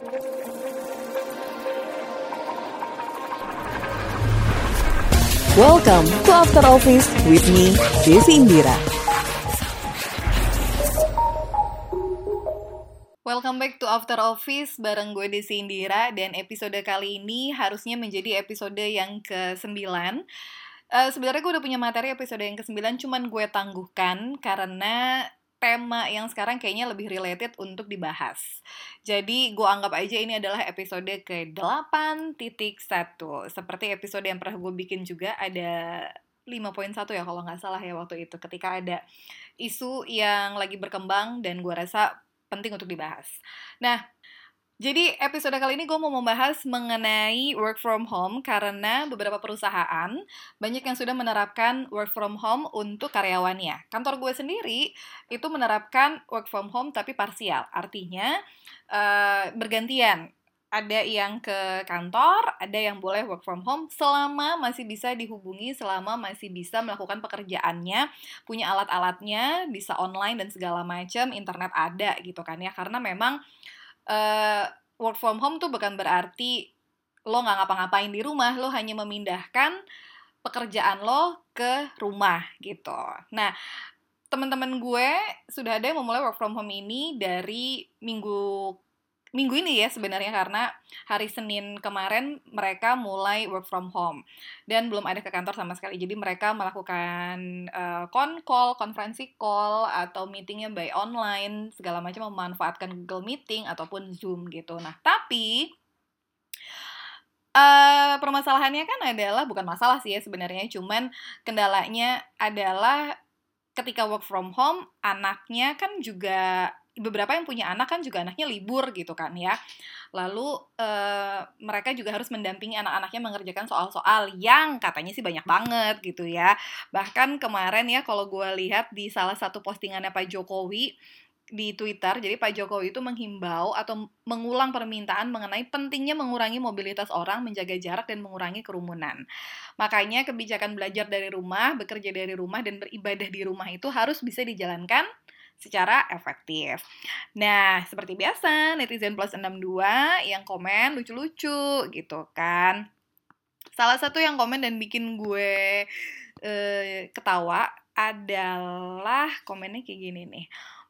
Welcome to After Office with me, Desi Indira. Welcome back to After Office bareng gue Desi Indira dan episode kali ini harusnya menjadi episode yang ke-9 Uh, sebenarnya gue udah punya materi episode yang ke-9 cuman gue tangguhkan karena tema yang sekarang kayaknya lebih related untuk dibahas. Jadi gue anggap aja ini adalah episode ke-8.1. Seperti episode yang pernah gue bikin juga ada 5.1 ya kalau nggak salah ya waktu itu. Ketika ada isu yang lagi berkembang dan gue rasa penting untuk dibahas. Nah, jadi episode kali ini gue mau membahas mengenai work from home karena beberapa perusahaan banyak yang sudah menerapkan work from home untuk karyawannya. Kantor gue sendiri itu menerapkan work from home tapi parsial, artinya uh, bergantian. Ada yang ke kantor, ada yang boleh work from home selama masih bisa dihubungi, selama masih bisa melakukan pekerjaannya, punya alat-alatnya, bisa online dan segala macam, internet ada gitu kan ya. Karena memang uh, work from home tuh bukan berarti lo nggak ngapa-ngapain di rumah, lo hanya memindahkan pekerjaan lo ke rumah gitu. Nah, teman-teman gue sudah ada yang memulai work from home ini dari minggu minggu ini ya sebenarnya karena hari Senin kemarin mereka mulai work from home dan belum ada ke kantor sama sekali. Jadi mereka melakukan uh, call, konferensi call atau meetingnya by online segala macam memanfaatkan Google Meeting ataupun Zoom gitu. Nah tapi uh, permasalahannya kan adalah bukan masalah sih ya sebenarnya, cuman kendalanya adalah ketika work from home anaknya kan juga beberapa yang punya anak kan juga anaknya libur gitu kan ya. Lalu uh, mereka juga harus mendampingi anak-anaknya mengerjakan soal-soal yang katanya sih banyak banget gitu ya. Bahkan kemarin ya kalau gue lihat di salah satu postingannya Pak Jokowi di Twitter, jadi Pak Jokowi itu menghimbau atau mengulang permintaan mengenai pentingnya mengurangi mobilitas orang, menjaga jarak dan mengurangi kerumunan. Makanya kebijakan belajar dari rumah, bekerja dari rumah dan beribadah di rumah itu harus bisa dijalankan secara efektif. Nah, seperti biasa, netizen plus 62 yang komen lucu-lucu gitu kan. Salah satu yang komen dan bikin gue eh, ketawa adalah komennya kayak gini nih.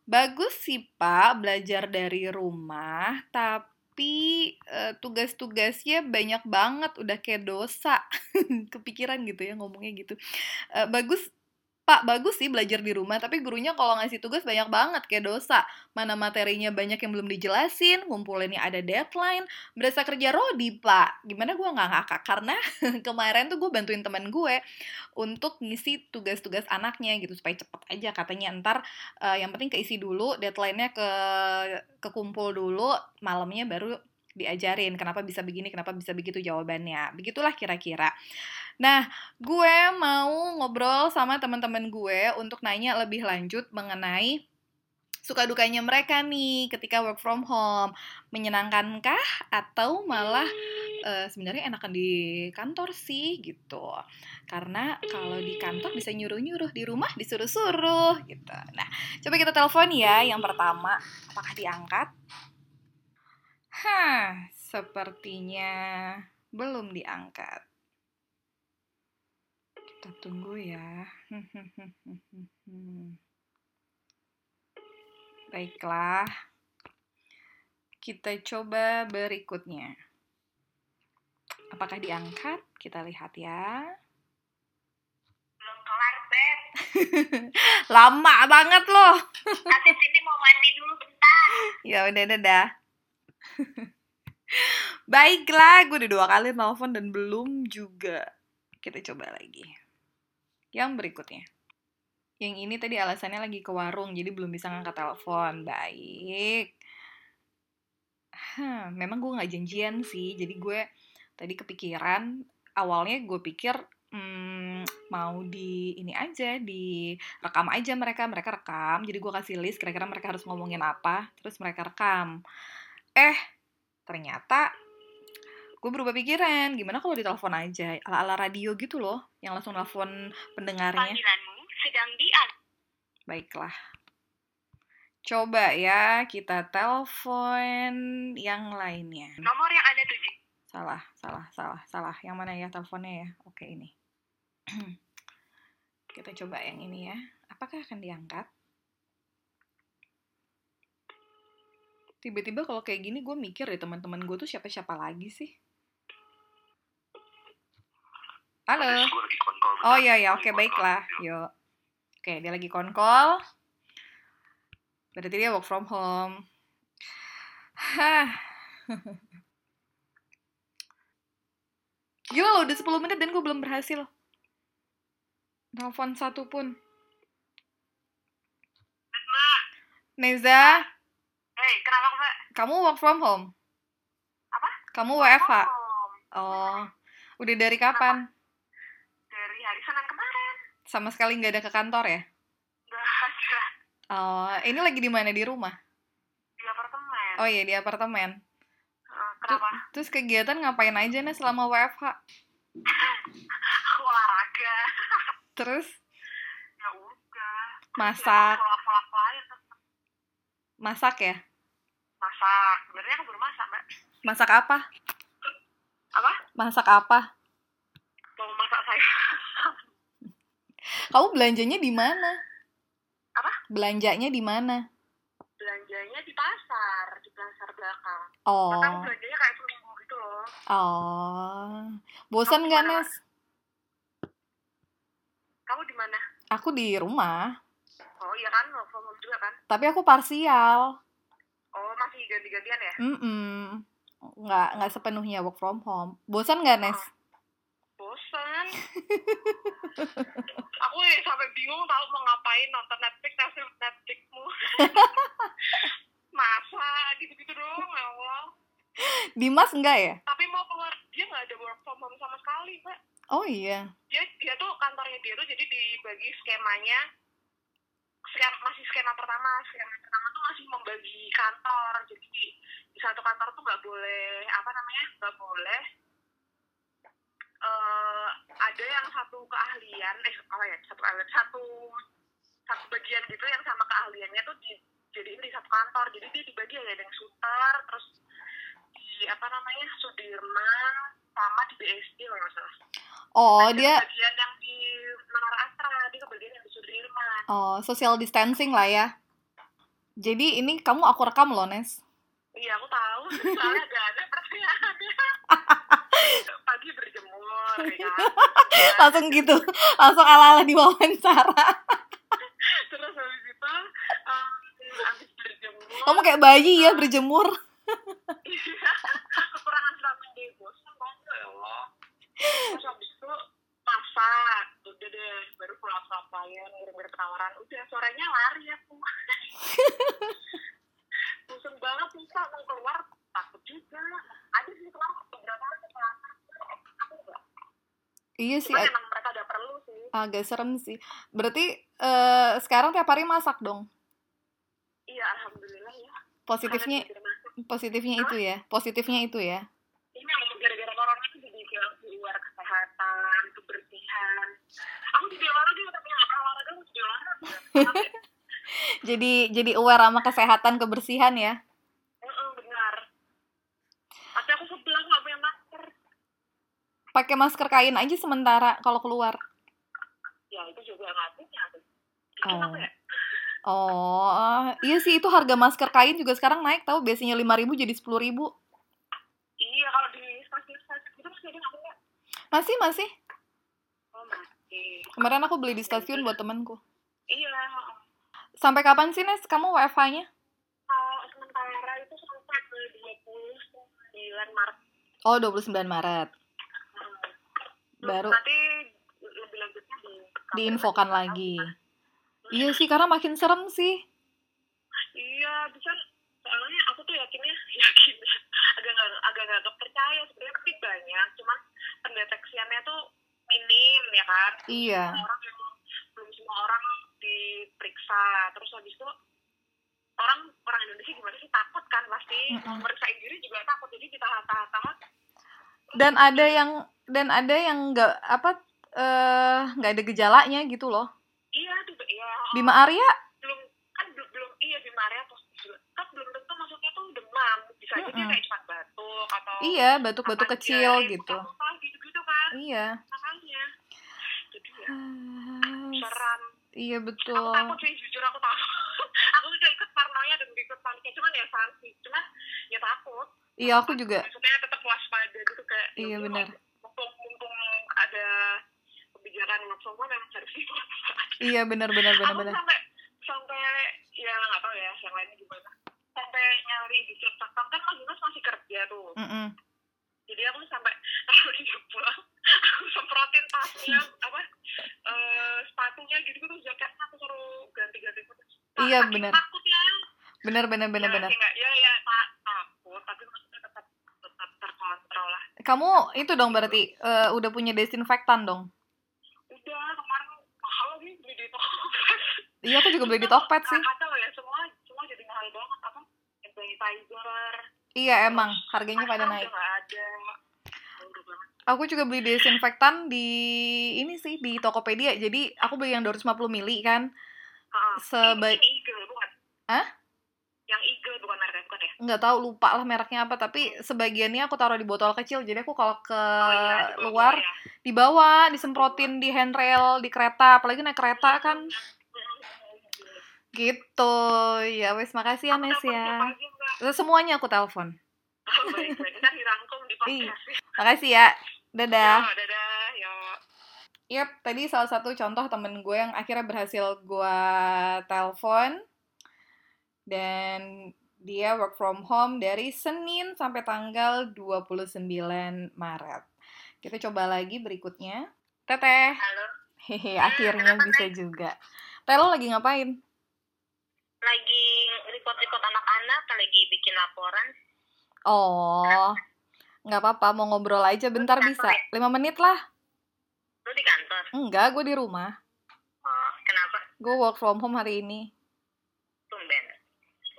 Bagus sih Pak belajar dari rumah, tapi uh, tugas-tugasnya banyak banget udah kayak dosa kepikiran gitu ya ngomongnya gitu uh, bagus Pak, bagus sih belajar di rumah, tapi gurunya kalau ngasih tugas banyak banget kayak dosa. Mana materinya banyak yang belum dijelasin, ngumpulinnya ada deadline, berasa kerja rodi, Pak. Gimana gue nggak ngakak? Karena kemarin tuh gue bantuin temen gue untuk ngisi tugas-tugas anaknya gitu, supaya cepet aja katanya. Ntar uh, yang penting keisi dulu, deadline-nya ke kekumpul dulu, malamnya baru diajarin kenapa bisa begini, kenapa bisa begitu jawabannya. Begitulah kira-kira. Nah, gue mau ngobrol sama teman-teman gue untuk nanya lebih lanjut mengenai suka dukanya mereka nih ketika work from home. Menyenangkankah atau malah uh, sebenarnya enakan di kantor sih gitu. Karena kalau di kantor bisa nyuruh-nyuruh, di rumah disuruh-suruh gitu. Nah, coba kita telepon ya yang pertama. Apakah diangkat? Hah, sepertinya belum diangkat. Kita tunggu ya. Baiklah. Kita coba berikutnya. Apakah diangkat? Kita lihat ya. Belum kelar, Beb. Lama banget loh. Nanti sini mau mandi dulu bentar. ya udah, udah. Baiklah, gue udah dua kali telepon dan belum juga. Kita coba lagi. Yang berikutnya. Yang ini tadi alasannya lagi ke warung, jadi belum bisa ngangkat telepon. Baik. Hah, memang gue gak janjian sih, jadi gue tadi kepikiran, awalnya gue pikir hmm, mau di ini aja, di rekam aja mereka, mereka rekam, jadi gue kasih list kira-kira mereka harus ngomongin apa, terus mereka rekam. Eh, ternyata gue berubah pikiran gimana kalau ditelepon aja ala ala radio gitu loh yang langsung telepon pendengarnya Panggilanmu sedang di baiklah coba ya kita telepon yang lainnya. Nomor yang Anda tuju. Salah, salah, salah, salah. Yang mana ya teleponnya ya? Oke, ini. Kita coba yang ini ya. Apakah akan diangkat? Tiba-tiba kalau kayak gini gue mikir ya teman-teman gue tuh siapa-siapa lagi sih. Halo. Gue lagi konkol. Oh iya ya, oke baiklah. Yuk. Oke, dia lagi konkol. Berarti dia work from home. Gila loh, udah 10 menit dan gue belum berhasil. Telepon satu pun. Neza, Hei, kenapa Mbak? kamu work from home? Apa? Kamu WFH? Oh, udah dari kapan? kemarin. Sama sekali nggak ada ke kantor ya? Gak ada Oh, ini lagi di mana di rumah? di apartemen. Oh iya di apartemen. Kenapa? Terus kegiatan ngapain aja nih selama WFH? Olahraga. Terus Ya udah. Masak. Masak ya? Masak. Sebenarnya aku baru masak, Mbak. Masak apa? Apa? Masak apa? Mau masak saya. Kamu belanjanya di mana? Apa? Belanjanya di mana? Belanjanya di pasar, di pasar belakang. Oh, Makanya belanjanya kayak seminggu gitu loh. oh, bosan nggak Nes? Kamu di mana? Aku di rumah, Oh iya kan, work from home juga kan? tapi aku parsial. Oh masih ganti-gantian ya? Mm nggak nggak sepenuhnya work from home. Bosan nggak Nes? Bosan. aku ya sampai bingung tahu mau ngapain nonton Netflix Netflix Netflixmu. Masa gitu-gitu dong ya Allah. Dimas enggak ya? Tapi mau keluar dia nggak ada work from home sama sekali, Mbak. Oh iya. Dia dia tuh kantornya dia tuh jadi dibagi skemanya skema, masih skema pertama skema pertama tuh masih membagi kantor jadi di, di satu kantor tuh nggak boleh apa namanya nggak boleh eh ada yang satu keahlian eh apa ya satu satu satu bagian gitu yang sama keahliannya tuh di jadiin di satu kantor. Jadi dia dibagi ya ada yang shooter terus di apa namanya Sudirman sama di BSD kalau nggak salah. Oh Ada dia bagian yang di Menara Astra dia kebagian yang di Sudirman. Oh social distancing lah ya. Jadi ini kamu aku rekam loh Nes. iya aku tahu. Soalnya gak ada pertanyaannya pagi berjemur ya kan? Langsung gitu, langsung ala-ala di wawancara. terus habis itu um, habis berjemur. Kamu kayak bayi ya berjemur. Iya, kekurangan vitamin D bosan banget ya Allah terus habis itu masak. Udah deh baru pulang sama klien ngirim-ngirim penawaran. Udah sorenya lari aku. Bosan banget susah mau keluar. Takut juga Iya sih, ag- emang mereka ada perlu sih agak serem sih. Berarti eh, sekarang tiap hari masak dong. iya alhamdulillah ya Positifnya positifnya itu ya. Positifnya itu ya. ini emang gara-gara corona itu jadi kayak keluar kesehatan kebersihan aku jadi olahraga tapi nggak pernah olahraga aku jadi olahraga Jadi jadi aware sama kesehatan kebersihan ya. Heeh, benar. Tapi aku sebel aku nggak punya masker. Pakai masker kain aja sementara kalau keluar. Ya itu juga nggak punya Oh. ya? Oh, iya sih itu harga masker kain juga sekarang naik tahu biasanya 5.000 jadi 10.000. Iya kalau di stasiun-stasiun itu masih ada nggak? Masih masih. Oh masih. Kemarin aku beli di stasiun buat temanku. Iya. Sampai kapan sih Nes kamu WFH-nya? Kalau sementara itu sampai ke 29 Maret. Oh, 29 Maret. Hmm. Baru Nanti lebih lanjutnya di diinfokan lagi. Iya sih karena makin serem sih. Iya, bisa soalnya aku tuh yakinnya yakin agak nggak agak nggak kepercaya sebenarnya tapi banyak cuman pendeteksiannya tuh minim ya kan Iya. Orang yang belum semua orang diperiksa terus habis itu orang orang Indonesia gimana sih takut kan pasti mau Mm-mm. meriksain diri juga takut jadi ditahan-tahan Dan ada yang dan ada yang nggak apa eh nggak ada gejalanya gitu loh. iya tuh iya Bima Arya belum kan belum belum iya di Maria terus kan belum tentu maksudnya tuh demam bisa aja dia Mm-mm. kayak cepat batuk atau Iya, batuk-batuk kecil diare, gitu. gitu-gitu kan Iya. makanya jadi ya Ah, seram Iya aku betul. takut sih jujur aku takut aku juga ikut parnonya dan ikut paniknya cuman ya sih cuman ya takut Iya aku juga. maksudnya tetap waspada gitu kayak ya Iya benar. mumpung mumpung ada kebijakan work from home memang harus Iya benar benar benar aku benar. sampai sampai ya nggak tahu ya yang lainnya gimana sampai nyari di Jakarta kan Mas Yunus masih kerja tuh Mm-mm. jadi aku sampai kalau dia pulang aku semprotin tasnya apa eh, sepatunya gitu gitu jaketnya aku suruh ganti-ganti Iya, benar. takutnya Benar benar benar ya, benar. ya ya tak takut tapi maksudnya tetap tetap terkontrol lah Kamu itu dong berarti eh, udah punya desinfektan dong. udah kemarin mahal lagi beli di toko Iya aku juga beli di Tokped sih. kacau ya semua semua jadi mahal banget apa sanitizer Iya emang harganya pada naik. ada Aku juga beli desinfektan di ini sih di Tokopedia. Jadi aku beli yang 250 mili kan. Ah, Sebaik- Hah? yang Eagle bukan mereknya bukan ya nggak tahu lupa lah mereknya apa tapi sebagiannya aku taruh di botol kecil. Jadi aku kalau ke oh iya luar ya. dibawa disemprotin di handrail di kereta apalagi naik kereta kan. Gitu. Ya wes makasih ya Aku telepon ya. Aja, semuanya aku telepon. Oh, baik, baik. Ntar dirangkum di Iya. makasih ya. Dadah. Yo, dadah. Yep, tadi salah satu contoh temen gue yang akhirnya berhasil gue telepon. Dan dia work from home dari Senin sampai tanggal 29 Maret. Kita coba lagi berikutnya. Teteh, Halo. hehe, akhirnya bisa juga. Teh, lo lagi ngapain? Lagi report-report anak-anak, lagi bikin laporan. Oh, nggak apa-apa, mau ngobrol aja bentar bisa. 5 menit lah. Lu di kantor? Enggak, gue di rumah. Oh, kenapa? Gue work from home hari ini.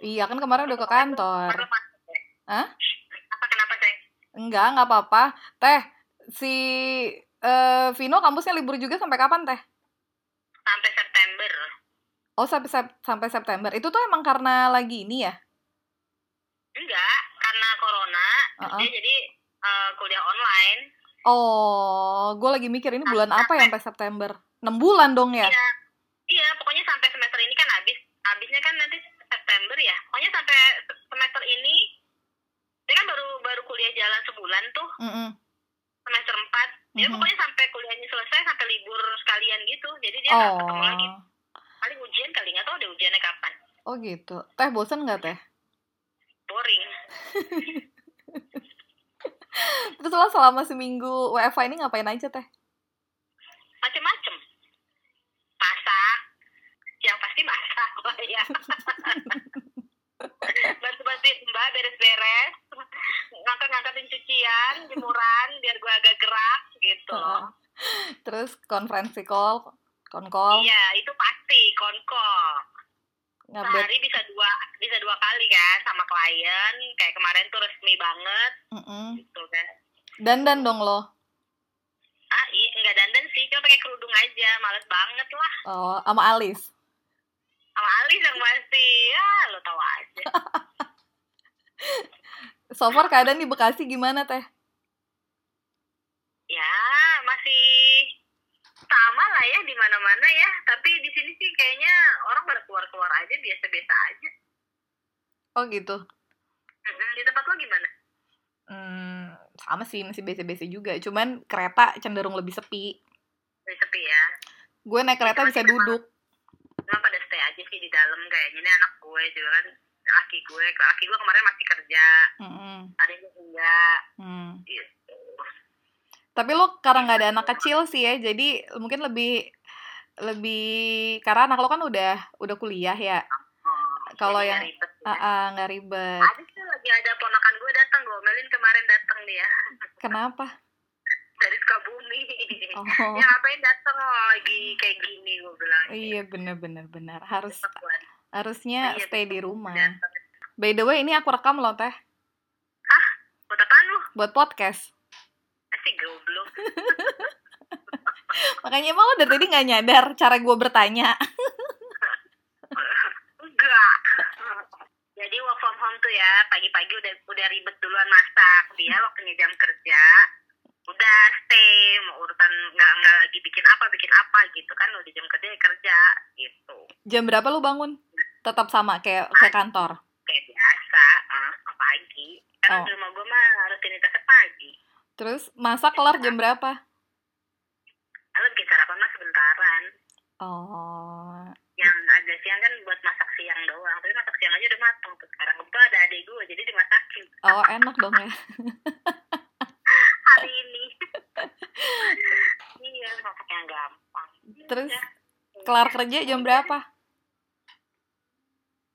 Iya, kan kemarin udah ke kantor. Hah? Apa kenapa, Sayang? Enggak, nggak apa-apa. Teh, si eh, Vino kampusnya libur juga sampai kapan, Teh? Sampai September. Oh, sampai Sep- sampai September. Itu tuh emang karena lagi ini ya? Enggak, karena corona, Uh-uh. dia jadi eh, kuliah online. Oh, gue lagi mikir ini bulan apa ya sampai September? 6 bulan dong ya? Iya. Iya, pokoknya sampai semester ini kan habis. Habisnya kan nanti September ya. Pokoknya sampai semester ini dia kan baru baru kuliah jalan sebulan tuh, Mm-mm. semester 4. Dia Mhm. pokoknya sampai kuliahnya selesai sampai libur sekalian gitu. Jadi dia nggak ketemu lagi. Oh, Paling ujian kali nggak tahu deh ujiannya kapan. oh gitu. Teh bosen nggak Teh? Boring. Terus lo selama seminggu WFH ini ngapain aja Teh? Macem-macem. Masak. Yang pasti masak lah ya. Bantu-bantuin mbak beres-beres. Ngangkat-ngangkatin cucian, jemuran, biar gue agak gerak gitu loh. Terus konferensi call, konkol, Iya, itu pasti konkol. Sehari bisa dua bisa dua kali kan sama klien. Kayak kemarin tuh resmi banget Mm-mm. gitu kan. Dandan dong lo. Ah, iya, enggak dandan sih, cuma pakai kerudung aja. Males banget lah. Oh, sama Alis. Sama Alis yang pasti. Ya, lo tau aja. So far keadaan di Bekasi gimana Teh? ya, masih sama lah ya di mana-mana ya. Tapi di sini sih kayaknya orang pada keluar-keluar aja biasa-biasa aja. Oh gitu. Di tempat lo gimana? Hmm, sama sih masih biasa-biasa juga. Cuman kereta cenderung lebih sepi. Lebih sepi ya. Gue naik kereta bisa duduk. Cuma pada stay aja sih di dalam kayaknya. Ini anak gue juga kan laki gue. Laki gue kemarin masih kerja. Mm-mm. Adanya enggak. Hmm. Gitu. Tapi lo karena nggak ada anak kecil sih ya, jadi mungkin lebih lebih karena anak lo kan udah udah kuliah ya. Oh, Kalau yang- nggak ribet ya. Ah, nggak ribet. Ada sih lagi ada ponakan gue datang gue. Melin kemarin datang dia. Kenapa? Dari Sukabumi. Oh, Ya ngapain datang lagi kayak gini gue bilang. iya bener-bener benar. Harus harusnya Iya, stay di rumah. datang. By the way, ini aku rekam loh teh Buat apaan lu? buat podcast. Asik goblok. Makanya emang lo dari tadi nggak nyadar cara gue bertanya. Enggak. Jadi work from home home tuh ya pagi-pagi udah udah ribet duluan masak dia waktunya jam kerja udah stay mau urusan nggak nggak lagi bikin apa bikin apa gitu kan udah jam kerja ya kerja gitu Jam berapa lu bangun? Tetap sama kayak kayak kantor. kayak biasa eh, pagi karena Oh. di rumah gue mah rutinitasnya pagi Terus masak kelar jam berapa? lalu bikin sarapan mah sebentaran Oh. yang agak siang kan buat masak siang doang tapi masak siang aja udah matang sekarang kebetulan ada adik gue jadi dimasakin Oh, enak dong ya. hari ini. Iya masak yang gampang. Terus Iya. kelar kerja jam berapa?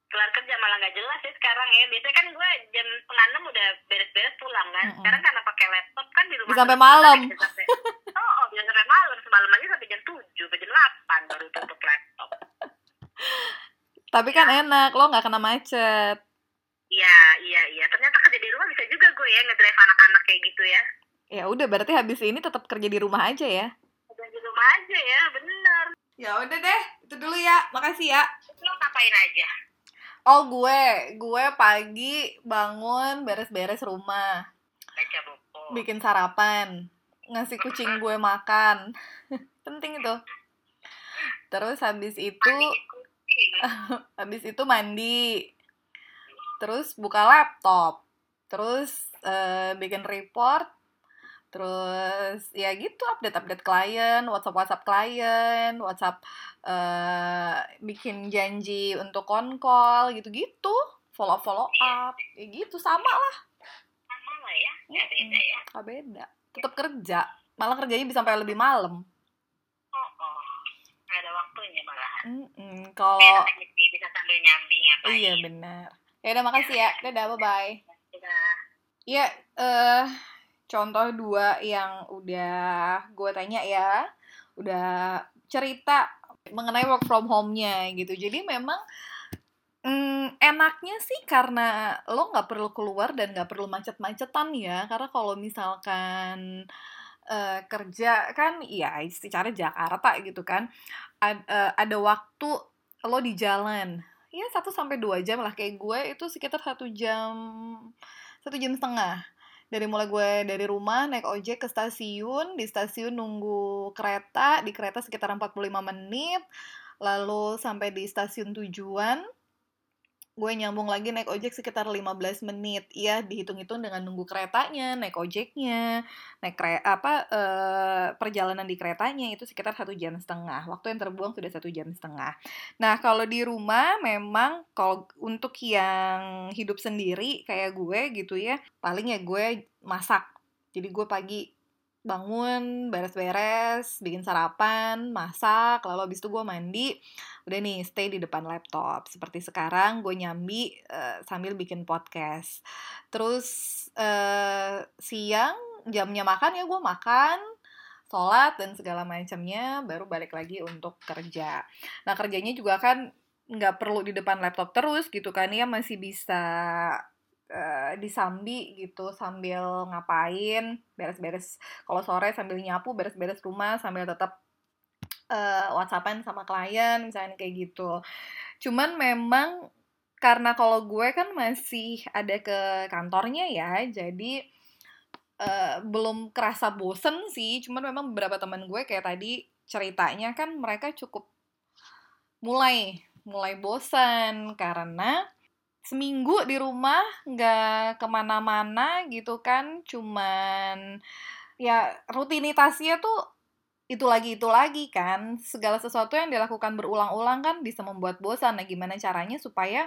kelar kerja malah nggak jelas sih sekarang ya. Biasanya kan gue jam setengah enam udah beres-beres pulang kan. Sekarang karena pakai laptop kan di rumah Bisa sampai malam. bisa sampai- oh, oh bisa sampai malam. Semalam aja sampai jam tujuh jam delapan baru tutup laptop. Tapi kan enak, lo nggak kena macet. iya iya iya. Ternyata kerja di rumah bisa juga gue ya ngedrive anak-anak kayak gitu ya Ya udah, berarti habis ini tetap kerja di rumah aja ya. kerja di rumah aja ya bener. Ya udah deh, itu dulu ya. Makasih ya. lo ngapain aja? Oh gue, gue pagi bangun beres-beres rumah, baca buku. Bikin sarapan, ngasih kucing gue makan, penting itu. Terus habis itu, habis itu mandi, terus buka laptop, terus eh, bikin report, terus ya gitu update-update klien, WhatsApp-WhatsApp klien, WhatsApp eh, bikin janji untuk on call gitu-gitu, follow-follow up, ya gitu sama lah, sama lah ya nggak beda ya. Gak beda, tetap kerja, malah kerjanya bisa sampai lebih malam. oh oh nggak ada waktunya malah Mm-mm, Kalau enak aja sih bisa sambil nyambi ngapain? Iya benar. Ya udah makasih ya, dadah bye bye. Iya, eh contoh dua yang udah gue tanya ya, udah cerita mengenai work from home-nya gitu. Jadi memang mm, enaknya sih karena lo nggak perlu keluar dan nggak perlu macet-macetan ya. Karena kalau misalkan eh, kerja kan, ya secara Jakarta gitu kan, ad- eh, ada waktu lo di jalan. Ya satu sampai dua jam lah kayak gue itu sekitar satu jam satu jam setengah dari mulai gue dari rumah naik ojek ke stasiun di stasiun nunggu kereta di kereta sekitar 45 menit lalu sampai di stasiun tujuan gue nyambung lagi naik ojek sekitar 15 menit. Ya dihitung-hitung dengan nunggu keretanya naik ojeknya naik kre apa eh, perjalanan di keretanya itu sekitar satu jam setengah. Waktu yang terbuang sudah satu jam setengah. Nah kalau di rumah memang kalau untuk yang hidup sendiri kayak gue gitu ya paling ya gue masak. Jadi gue pagi bangun beres-beres bikin sarapan masak lalu habis itu gue mandi. Udah nih stay di depan laptop. Seperti sekarang gue nyambi eh, sambil bikin podcast. Terus eh, siang jamnya makan ya gue makan sholat dan segala macamnya baru balik lagi untuk kerja. Nah kerjanya juga kan nggak perlu di depan laptop terus gitu kan ya masih bisa eh, disambi gitu sambil ngapain beres-beres. Kalau sore sambil nyapu beres-beres rumah sambil tetap eh, whatsappan sama klien misalnya kayak gitu. Cuman memang karena kalau gue kan masih ada ke kantornya ya jadi eh, belum kerasa bosen sih. Cuman memang beberapa teman gue kayak tadi ceritanya kan mereka cukup mulai mulai bosan karena seminggu di rumah nggak ke mana-mana gitu kan cuman ya rutinitasnya tuh itu lagi itu lagi kan. Segala sesuatu yang dilakukan berulang-ulang kan bisa membuat bosan. Nah gimana caranya supaya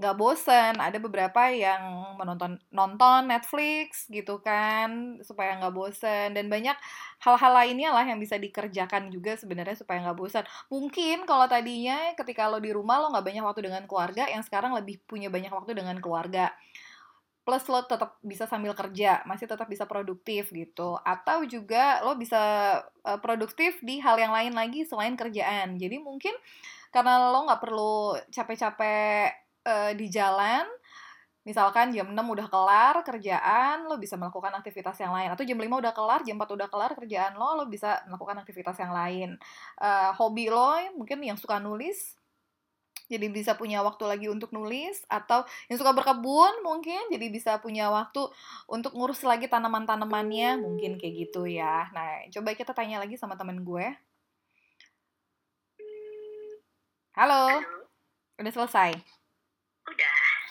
nggak bosen. Ada beberapa yang menonton nonton Netflix gitu kan supaya nggak bosen. Dan banyak hal-hal lainnya lah yang bisa dikerjakan juga sebenarnya supaya nggak bosan mungkin kalau tadinya ketika lo di rumah lo nggak banyak waktu dengan keluarga yang sekarang lebih punya banyak waktu dengan keluarga. Plus lo tetap bisa sambil kerja masih tetap bisa produktif gitu. Atau juga lo bisa uh, produktif di hal yang lain lagi selain kerjaan. Jadi mungkin karena lo nggak perlu capek-capek uh, di jalan misalkan jam 6 udah kelar kerjaan lo bisa melakukan aktivitas yang lain. Atau jam 5 udah kelar jam 4 udah kelar kerjaan lo lo bisa melakukan aktivitas yang lain. Uh, hobi lo mungkin yang suka nulis jadi bisa punya waktu lagi untuk nulis. Atau yang suka berkebun mungkin jadi bisa punya waktu untuk ngurus lagi tanaman-tanamannya. Mungkin kayak gitu ya. Nah coba kita tanya lagi sama temen gue. Halo. Udah selesai.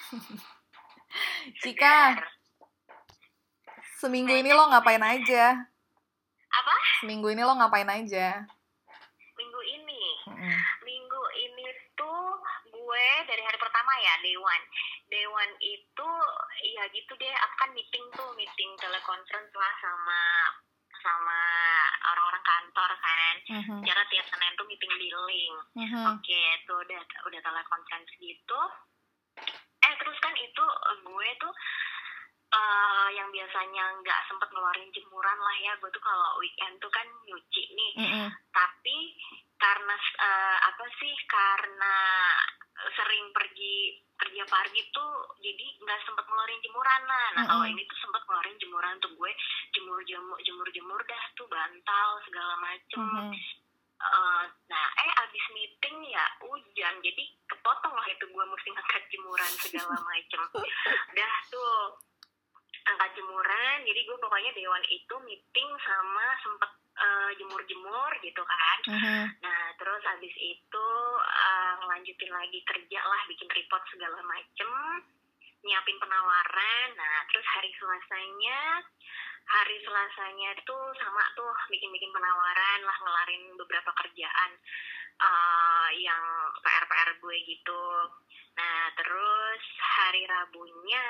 Cika seminggu ini lo ngapain aja Apa? seminggu ini lo ngapain aja Minggu ini. Minggu ini tuh gue dari hari pertama ya, day one. Day one itu ya gitu deh, aku kan meeting tuh, meeting teleconference lah sama sama orang-orang kantor kan. Mhm, Cara tiap Senin tuh meeting di link. mhm, Oke, tuh udah udah teleconference gitu. Eh terus kan itu eh, gue tuh eh yang biasanya nggak sempet ngeluarin jemuran lah ya, gue tuh kalau weekend tuh kan nyuci nih. mm-mm, Tapi karena eh, apa sih? Karena sering pergi kerja pagi tuh jadi nggak sempet ngeluarin jemuran lah. Nah kalau Mm-mm. ini tuh sempet ngeluarin jemuran tuh gue jemur jemur jemur jemur dah tuh bantal segala macem. mhm. Eh, nah, eh abis meeting ya hujan, jadi kepotong lah itu gue mesti ngangkat jemuran segala macem. Dah tuh angkat jemuran, jadi gue pokoknya dewan itu meeting sama sempet eh, jemur-jemur gitu kan. Mhm, Nah, terus abis itu eh, ngelanjutin lagi kerja lah, bikin report segala macem, nyiapin penawaran. Nah, terus hari Selasanya, hari Selasanya tuh sama tuh bikin-bikin penawaran lah, ngelarin beberapa kerjaan eh, yang PR-PR gue gitu. Nah, terus hari Rabunya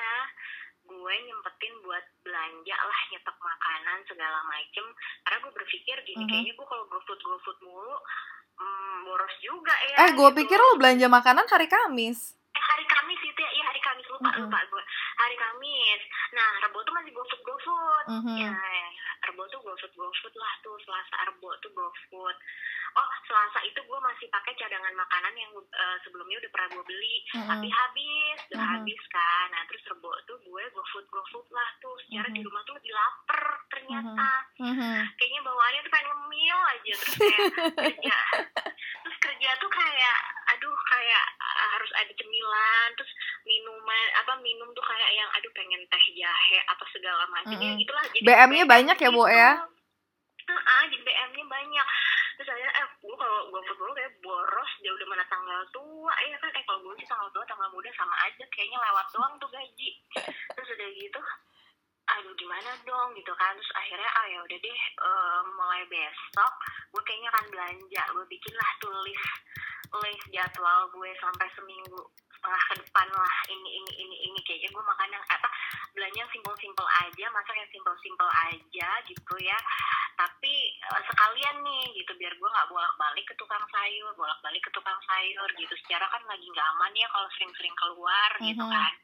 gue nyempetin buat belanja lah nyetok makanan segala macem karena gue berpikir gini Mhm. kayaknya gue kalau GoFood GoFood mulu hmm, boros juga ya eh gue gitu. pikir lo belanja makanan hari Kamis hari Kamis itu ya. Iya hari Kamis. Lupa Mhm. lupa gue hari Kamis. Nah Rebo tuh masih GoFood GoFood Mhm. ya Rebo tuh GoFood GoFood lah tuh. Selasa Rebo tuh GoFood oh Selasa itu gue masih pakai cadangan makanan yang eh, sebelumnya udah pernah gue beli. Mhm. tapi habis udah Mhm. habis kan. Nah terus Rebo tuh gue GoFood GoFood lah tuh. Secara Mhm. di rumah tuh lebih lapar ternyata. Mhm. kayaknya bawaannya tuh pengen ngemil aja terus kayak kerja. Terus kerja tuh kayak aduh kayak uh, harus ada cemilan terus minuman apa minum tuh kayak yang aduh pengen teh jahe apa segala macam. Ya Mm-mm. gitulah. Jadi BM-nya banyak ya, Bu, ya? Heeh, jadi BM-nya banyak. Terus akhirnya eh gue kalau gue food kayak boros dia udah mana tanggal tua. Ya kan? Eh kalau gue sih tanggal tua tanggal muda sama aja. Kayaknya lewat doang tuh gaji. Terus udah gitu aduh gimana dong? Gitu kan. Terus akhirnya ah ya udah deh eh, mulai besok gue kayaknya akan belanja. Gue bikin lah tuh list list jadwal gue sampai seminggu setengah ke depan lah. Ini ini ini ini. Kayaknya gue makan yang apa belanja yang simpel simpel aja masak yang simpel simpel aja gitu ya. Tapi eh, sekalian nih gitu biar gue nggak bolak balik ke tukang sayur bolak balik ke tukang sayur gitu. Secara kan lagi nggak aman ya kalau sering sering keluar gitu Mhm. kan.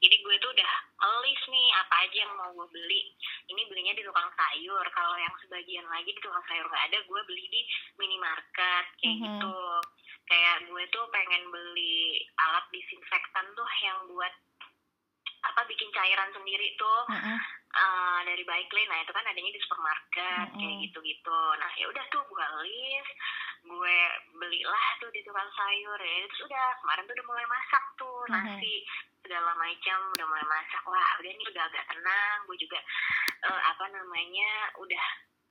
Jadi gue tuh udah list nih apa aja yang mau gue beli. Ini belinya di tukang sayur. Kalau yang sebagian lagi di tukang sayur nggak ada gue beli di minimarket kayak Mhm. gitu kayak gue tuh pengen beli alat disinfektan tuh yang buat apa bikin cairan sendiri tuh Mhm. eh, dari Baiklin nah itu kan adanya di supermarket kayak Mm-mm. gitu-gitu nah ya udah tuh gue list gue belilah tuh di tukang sayur ya terus udah kemarin tuh udah mulai masak tuh Mhm. nasi segala macam udah mulai masak wah udah nih udah agak tenang gue juga eh, apa namanya udah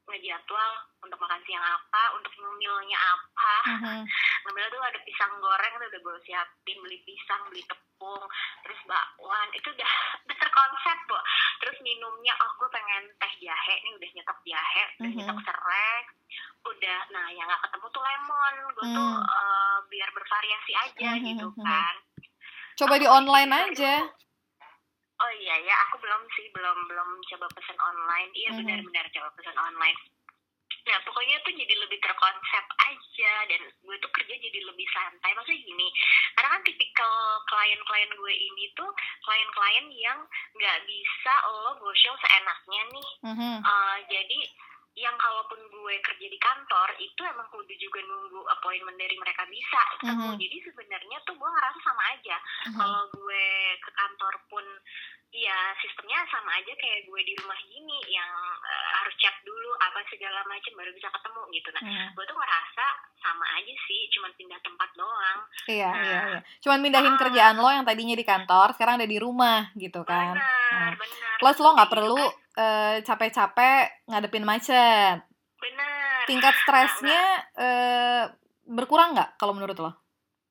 ngejadwal untuk makan siang apa untuk ngemilnya apa Mhm. ngambil tuh ada pisang goreng tuh udah gue siapin beli pisang beli tepung terus bakwan itu udah udah terkonsep bu terus minumnya oh gue pengen teh jahe nih udah nyetok jahe udah Mhm. nyetok serai udah nah yang nggak ketemu tuh lemon gue tuh Hmm. eh, biar bervariasi aja Mhm, gitu kan coba di online aja dulu- Oh iya ya, aku belum sih, belum belum coba pesan online. Iya Mhm. benar-benar coba pesan online. Nah pokoknya tuh jadi lebih terkonsep aja dan gue tuh kerja jadi lebih santai. Maksudnya gini, karena kan tipikal klien-klien gue ini tuh klien-klien yang nggak bisa lo go show seenaknya nih. Mhm. Eh, jadi yang kalaupun gue kerja di kantor itu emang kudu juga nunggu appointment dari mereka bisa ketemu. Mhm. Jadi sebenarnya tuh gue ngerasa sama aja Mhm. kalau gue ke kantor pun Iya, sistemnya sama aja kayak gue di rumah gini yang eh, harus chat dulu apa segala macam baru bisa ketemu gitu. Nah, Hmm. gue tuh ngerasa sama aja sih, cuma pindah tempat doang. Iya, Nah. iya, iya. Cuman mindahin Ah. kerjaan lo yang tadinya di kantor, sekarang ada di rumah gitu kan. Benar, Nah. benar. Plus lo nggak perlu kan. Eh, capek-capek ngadepin macet. Benar. Tingkat stresnya eh, berkurang nggak kalau menurut lo?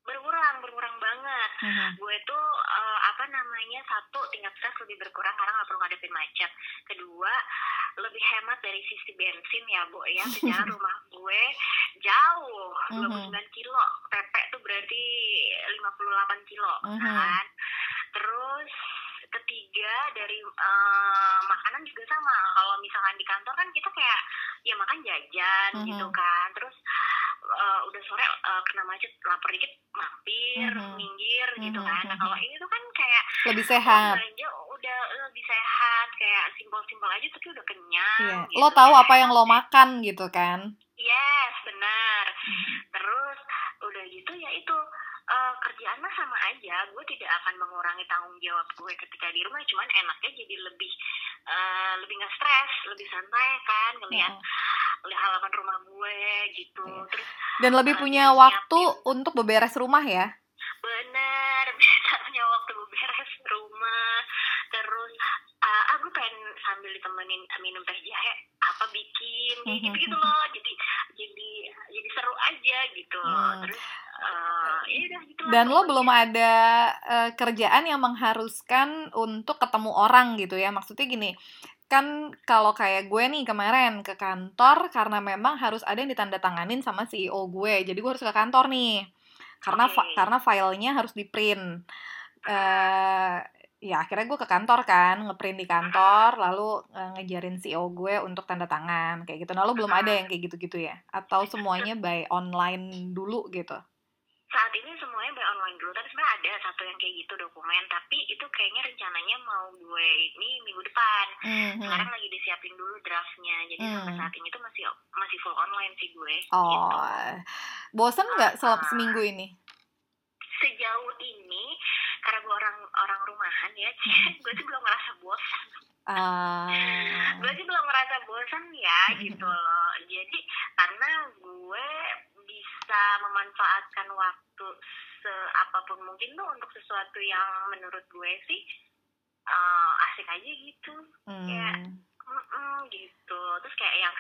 Berkurang, berkurang banget. Mhm. gue tuh eh, apa namanya satu tingkat stres lebih berkurang karena nggak perlu ngadepin macet kedua lebih hemat dari sisi bensin ya bu ya sejarah rumah gue jauh 29 kilo PP tuh berarti 58 kilo Mhm. kan terus ketiga dari eh, makanan juga sama kalau misalkan di kantor kan kita kayak ya makan jajan Mhm. gitu kan terus eh, udah sore eh, kena macet lapar dikit mampir Mhm. minggir gitu Mhm, kan nah kalau ini tuh kan kayak Lebih oh, sehat. belanja udah lebih sehat kayak simpel-simpel aja tapi udah kenyang Iya. gitu. Lo tahu apa yang lo makan gitu kan? yes benar Mhm. terus udah gitu ya itu eh, kerjaan mah sama aja. Gue tidak akan mengurangi tanggung jawab gue ketika di rumah. Cuman enaknya jadi lebih eh, lebih nggak stres lebih santai kan ngelihat lihat halaman rumah gue gitu. Iya. terus Dan lebih Eh, punya waktu nyiapin. untuk beberes rumah ya. bener bisa punya waktu beres rumah. Terus ah ah, gue pengen sambil ditemenin minum teh jahe. Apa bikin? Kayak gitu gitu loh. Jadi jadi jadi seru aja gitu Hmm. terus eh ya udah gitu lah Dan lo pokoknya. belum ada eh, kerjaan yang mengharuskan untuk ketemu orang gitu ya. Maksudnya gini, kan kalau kayak gue nih kemarin ke kantor karena memang harus ada yang ditandatanganin sama CEO gue. Jadi gue harus ke kantor nih. Karena Oke. karena filenya harus di print. Eh ya akhirnya gue ke kantor kan, ngeprint di kantor, lalu eh, ngejarin CEO gue untuk tanda tangan kayak gitu. Nah, lo belum ada yang kayak gitu-gitu ya? Atau semuanya by online dulu gitu? saat ini semuanya by online dulu tapi sebenarnya ada satu yang kayak gitu dokumen tapi itu kayaknya rencananya mau gue ini minggu depan Mhm. sekarang lagi disiapin dulu draftnya jadi sampai Hmm. saat ini tuh masih masih full online sih gue Oh, gitu. bosan nggak selama Ah. seminggu ini? Sejauh ini karena gue orang orang rumahan ya gue sih belum ngerasa bosan. Ah, gue sih belum ngerasa bosan ya gitu loh. Jadi karena gue bisa memanfaatkan waktu seapapun mungkin tuh untuk sesuatu yang menurut gue sih eh, asik aja gitu. Ya. hmm. Mm-mm, gitu. Terus kayak yang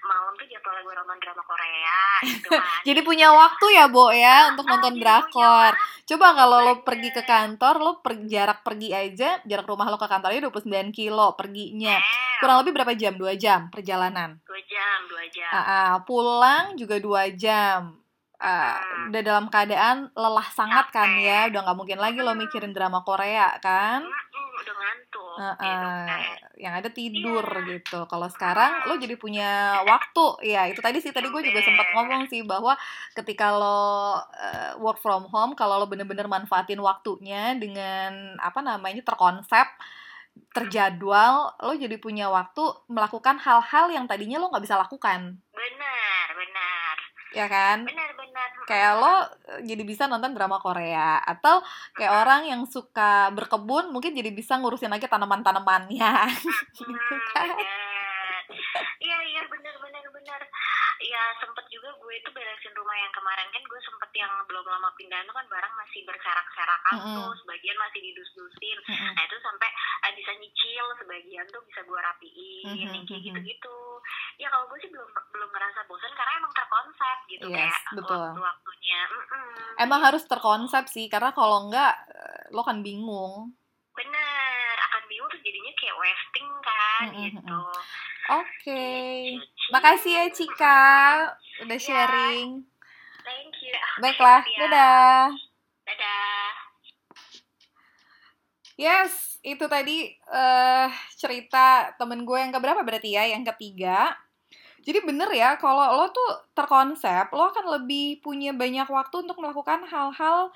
malam tuh jadwalnya gue nonton drama Korea gitu kan Jadi punya waktu ya, Bo ya, untuk Ah, nonton jadi drakor. punya Coba kalau lo pergi ke kantor, lo per- jarak pergi aja, jarak rumah lo ke kantornya 29 kilo perginya. Eh, Kurang lebih berapa jam? Dua jam perjalanan. dua jam dua jam Ah, ah, pulang juga dua jam. Ah, Hmm. udah dalam keadaan lelah sangat kan ya, udah nggak mungkin lagi lo Hmm. mikirin drama Korea kan? Udah ngantuk Ah, gitu ah, kan. yang ada tidur Iya. gitu. Kalau sekarang lo jadi punya waktu, ya itu tadi sih tadi gue juga sempat ngomong sih bahwa ketika lo eh, work from home, kalau lo bener-bener manfaatin waktunya dengan apa namanya terkonsep, terjadwal, lo jadi punya waktu melakukan hal-hal yang tadinya lo nggak bisa lakukan, benar benar ya kan? benar benar Kayak lo eh, jadi bisa nonton drama Korea atau kayak orang yang suka berkebun mungkin jadi bisa ngurusin lagi tanaman-tanamannya gitu Hmm, kan. benar. Iya iya benar benar benar. Ya sempet juga gue itu beresin rumah yang kemarin kan gue sempet yang belum lama pindahan tuh kan barang masih berserak-serakan Mm-mm. tuh, sebagian masih didus-dusin. Mm-mm. Nah itu sampai eh, bisa nyicil, sebagian tuh bisa gue rapiin, Mhm, yang kayak gitu-gitu. Ya kalau gue sih belum belum ngerasa bosan karena emang terkonsep gitu Yes, kayak betul. waktu-waktunya. Mm-mm. Emang harus terkonsep sih, karena kalau enggak eh, lo kan bingung. Bener akan bingung tuh jadinya kayak wasting kan Mm-mm, gitu. Oke, Gitu. makasih ya Cika udah Ya. sharing. Thank you. Baiklah, Ya. dadah. Dadah. Yes, itu tadi eh cerita temen gue yang keberapa berarti ya, yang ketiga. Jadi bener ya, kalau lo tuh terkonsep, lo akan lebih punya banyak waktu untuk melakukan hal-hal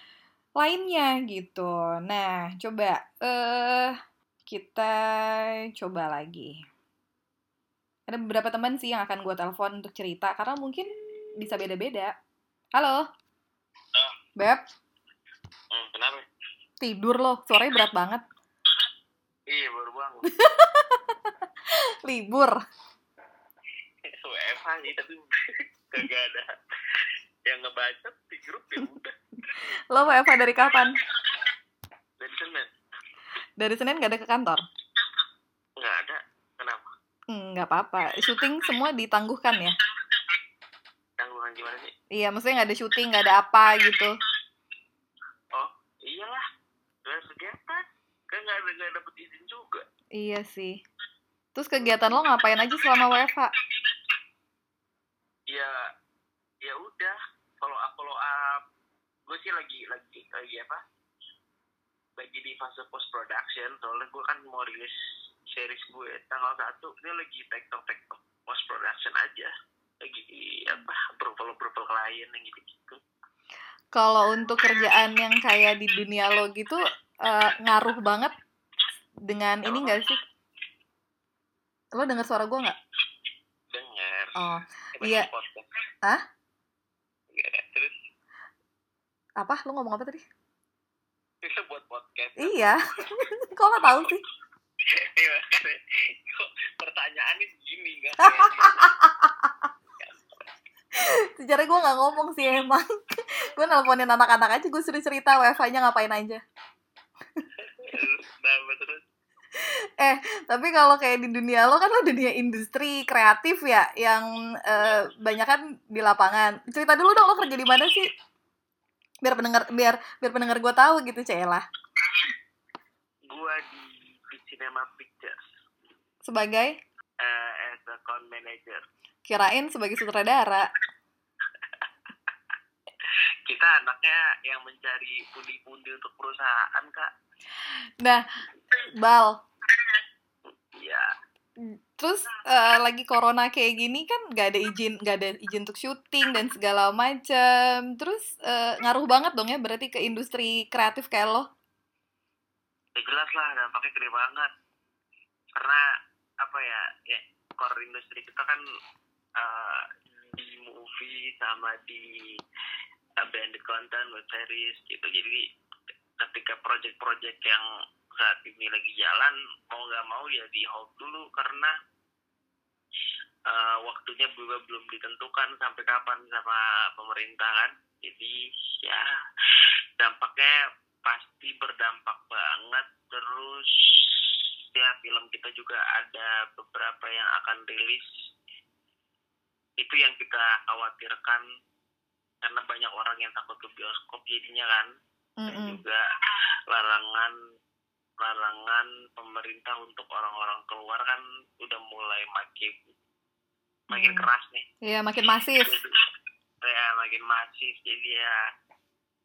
lainnya gitu. Nah, coba eh kita coba lagi. Ada beberapa teman sih yang akan gue telepon untuk cerita karena mungkin bisa beda-beda. Halo. Beb, Hmm, kenapa? tidur lo, suaranya berat banget. iya baru bangun Libur. WFH sih tapi kagak ada yang ngebaca di grup ya udah Lo WFH dari kapan? dari senin Dari Senin gak ada ke kantor? nggak ada kenapa Hmm, nggak apa-apa. Syuting semua ditangguhkan ya? tanggungan gimana sih Iya, maksudnya nggak ada syuting, nggak ada apa gitu. oh iyalah gak ada kegiatan kan nggak ada nggak dapet izin juga Iya sih. Terus kegiatan lo ngapain aja selama WFH? ya ya udah follow up follow up. Gue sih lagi lagi lagi apa? Lagi di fase post production soalnya gue kan mau rilis series gue tanggal satu. Ini lagi tektok tektok post production aja. Lagi di apa approval approval klien yang gitu gitu Kalau untuk kerjaan yang kayak di dunia lo gitu, eh, ngaruh banget dengan ini nggak sih? Lo denger suara gue nggak? dengar Oh, iya. di podcast. Hah? Iya, terus apa? Lo ngomong apa tadi? itu buat podcast Iya. Kok lo tahu sih? Iya. Kok pertanyaannya begini nggak Sejarah gue nggak ngomong sih emang. gue nelponin anak-anak aja, gue suruh cerita WFH-nya ngapain aja. nah terus Tapi kalau kayak di dunia lo kan lo dunia industri kreatif ya, yang eh, banyak kan di lapangan. Cerita dulu dong lo kerja di mana sih? Biar pendengar biar biar pendengar gue tahu gitu, Cela. gua di, Cinema Pictures. Sebagai? Uh, as account manager. Kirain sebagai sutradara. kita anaknya yang mencari pundi-pundi untuk perusahaan kak. Nah, Bal, iya terus eh, lagi corona kayak gini kan gak ada izin gak ada izin untuk syuting dan segala macam terus eh, ngaruh banget dong ya berarti ke industri kreatif kayak lo. Ya jelas lah dampaknya gede banget. Karena apa ya ya core industri kita kan uh, di movie sama di uh, branded content web series gitu. Jadi ketika project-project yang saat ini lagi jalan mau nggak mau ya di hold dulu karena uh, waktunya juga belum ditentukan sampai kapan sama pemerintah kan. Jadi ya dampaknya pasti berdampak banget. Terus ya film kita juga ada beberapa yang akan rilis. Itu yang kita khawatirkan karena banyak orang yang takut ke bioskop jadinya kan. Dan Mm-mm. juga larangan larangan pemerintah untuk orang-orang keluar kan udah mulai makin makin Hmm. keras nih. Iya makin masif. Ya makin masif. Jadi ya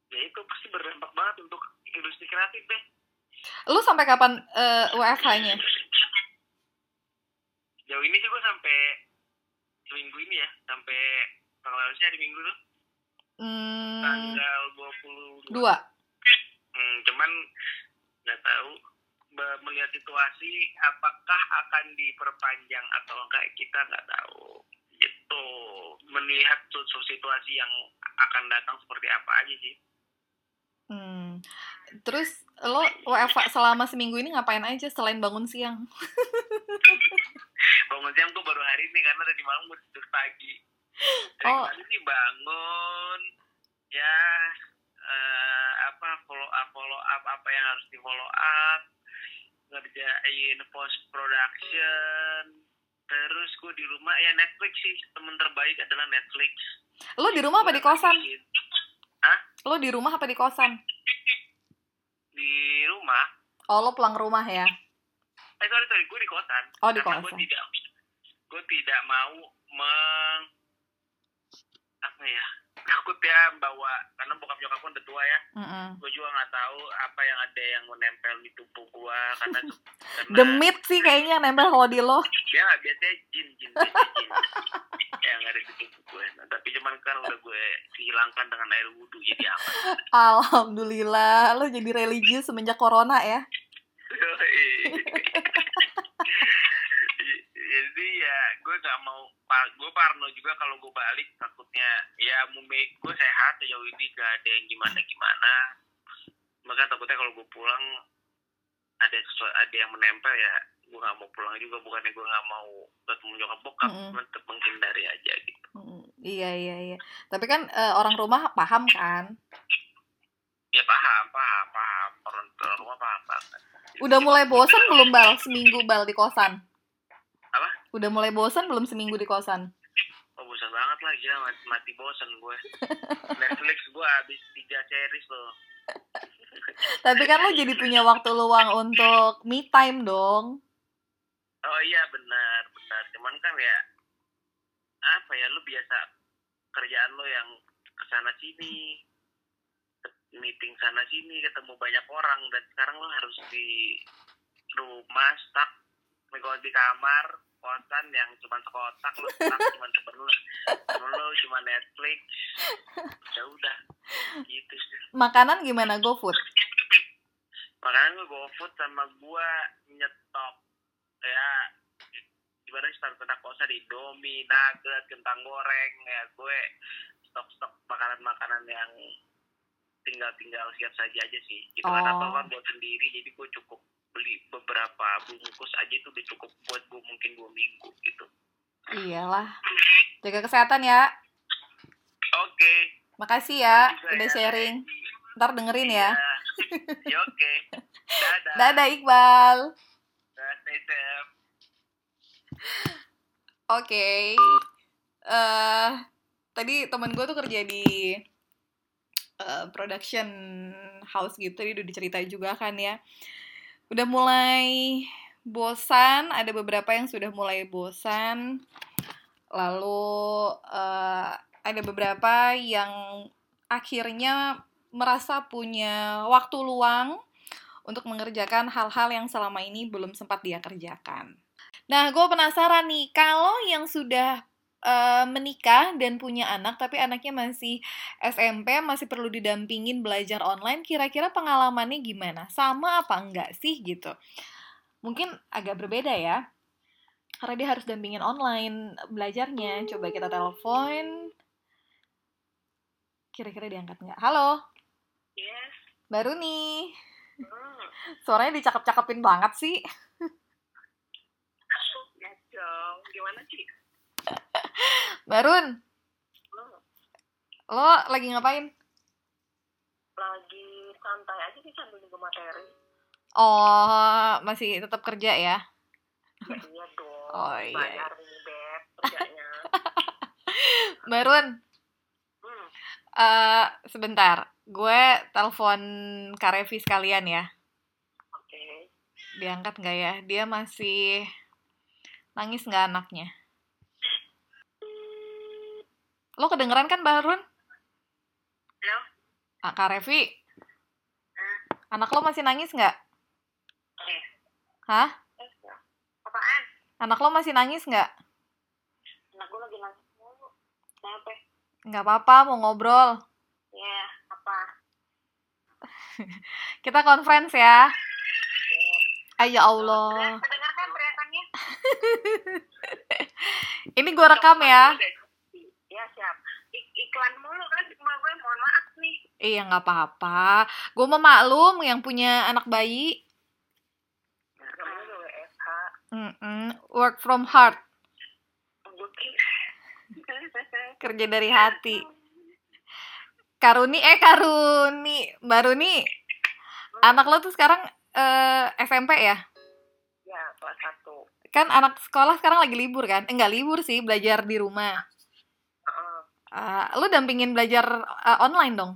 ya itu pasti berdampak banget untuk industri kreatif deh. Lu sampai kapan eh, WFH-nya jauh ini sih gue sampai seminggu ini ya. Sampai tanggal harusnya hari minggu tuh. Hmm, tanggal 22 dua. Hmm, cuman nggak tahu melihat situasi apakah akan diperpanjang atau enggak kita nggak tahu gitu melihat situasi yang akan datang seperti apa aja sih Hmm. Terus lo WFH selama seminggu ini ngapain aja selain bangun siang? bangun siang tuh baru hari ini karena tadi malam gue tidur pagi dari Oh. kemarin sih bangun ya eh, apa follow up follow up apa yang harus di follow up ngerjain post production terus gue di rumah ya Netflix sih temen terbaik adalah Netflix Lo di rumah apa di kosan? Hah? Lo di rumah apa di kosan? di rumah Oh lo pulang rumah ya? eh sorry sorry gue di kosan Oh, di karena gue kosan. tidak gue tidak mau meng apa ya takut ya bawa karena bokap nyokap gue udah tua ya Mm-mm. gue juga nggak tahu apa yang ada yang menempel di tubuh gue karena, karena Demit sih kayaknya yang nempel kalau di lo. dia nggak biasanya jin jin biasanya jin yang ada di tubuh gue nah, tapi cuman kan udah gue hilangkan dengan air wudhu jadi aman Alhamdulillah lo jadi religius semenjak corona ya. jadi ya gue nggak mau gue parno juga kalau gue balik takutnya ya mumik gue sehat sejauh ini gak ada yang gimana gimana maka takutnya kalau gue pulang ada sesuatu ada yang menempel ya gue nggak mau pulang juga. Bukannya gue nggak mau ketemu nyokap bokap Mm-mm. cuman tetap menghindari aja gitu. Mm, iya iya iya. Tapi kan eh, orang rumah paham kan? Ya paham paham paham. Orang orang rumah paham banget. Udah mulai bosen belum bal? Seminggu bal di kosan? Udah mulai bosen belum seminggu di kosan? Oh bosan banget lah gila mati, mati bosan gue. Netflix gue habis tiga series loh. Tapi kan lo jadi punya waktu luang untuk me time dong. Oh iya benar benar. Cuman kan ya apa ya lu biasa kerjaan lo yang ke sana sini meeting sana sini ketemu banyak orang dan sekarang lo harus di rumah stuck di kamar kosan yang cuma sekotak stuck cuma temen lo cuma Netflix. Ya udah gitu sih. Makanan gimana? GoFood makanan gue GoFood sama gue nyetok ya gimana sih standar kosan Indomie, nugget, kentang goreng ya gue stok-stok makanan-makanan yang tinggal-tinggal siap saja aja sih. Itu kan Oh. atau kan buat sendiri jadi gue cukup beli beberapa bungkus aja itu udah cukup buat gue mungkin dua minggu gitu. Iyalah. Jaga kesehatan ya. Oke. Makasih ya udah ya. sharing. Ntar dengerin ya. Ya oke. Dadah. Dadah Iqbal. Dadah, stay safe. Oke. eh tadi temen gue tuh kerja di eh, production house gitu, tadi udah diceritain juga kan ya. Udah mulai bosan, ada beberapa yang sudah mulai bosan. Lalu eh, ada beberapa yang akhirnya merasa punya waktu luang untuk mengerjakan hal-hal yang selama ini belum sempat dia kerjakan. Nah, gue penasaran nih, kalau yang sudah eh, menikah dan punya anak, tapi anaknya masih SMP, masih perlu didampingin belajar online, kira-kira pengalamannya gimana? Sama apa enggak sih gitu? Mungkin agak berbeda ya, karena dia harus dampingin online belajarnya. Coba kita telepon. Kira-kira diangkat nggak? Halo, Yes. baru nih. Hmm. Suaranya dicakep-cakepin banget sih. Ya dong. Gimana sih? Barun, lo lagi ngapain? Lagi santai aja sih sambil nunggu materi. Oh, masih tetap kerja ya? Ya iya dong. Oh, iya. Bayar nih, Beb, kerjanya. Barun, hmm. eh sebentar. Gue telepon Kak Revi sekalian ya. Oke. Diangkat nggak ya? Dia masih nangis nggak anaknya? Lo kedengeran kan, Barun? Halo? Ah, Kak Revi, Hmm. anak lo masih nangis nggak? Eh. Hah? Eh, apaan? Anak lo masih nangis nggak? Anak gue lagi nangis mulu. Kenapa? Nggak apa-apa, mau ngobrol. Ya, apa? Kita conference ya. Eh. Ay, ya Allah. Kedengar kan teriakannya? Ini gue rekam. Ya, siap. Ik- iklan mulu kan di rumah gue, mohon maaf nih. Iya nggak apa-apa. Gue mau maklum yang punya anak bayi. WFH. Mm-mm. Work from heart, kerja dari hati. Karuni, eh Karuni, baru nih. Anak lo tuh sekarang eh, SMP ya? Ya, kelas satu. Kan anak sekolah sekarang lagi libur kan? Enggak libur sih, belajar di rumah. Eh, lo dampingin belajar eh, online dong?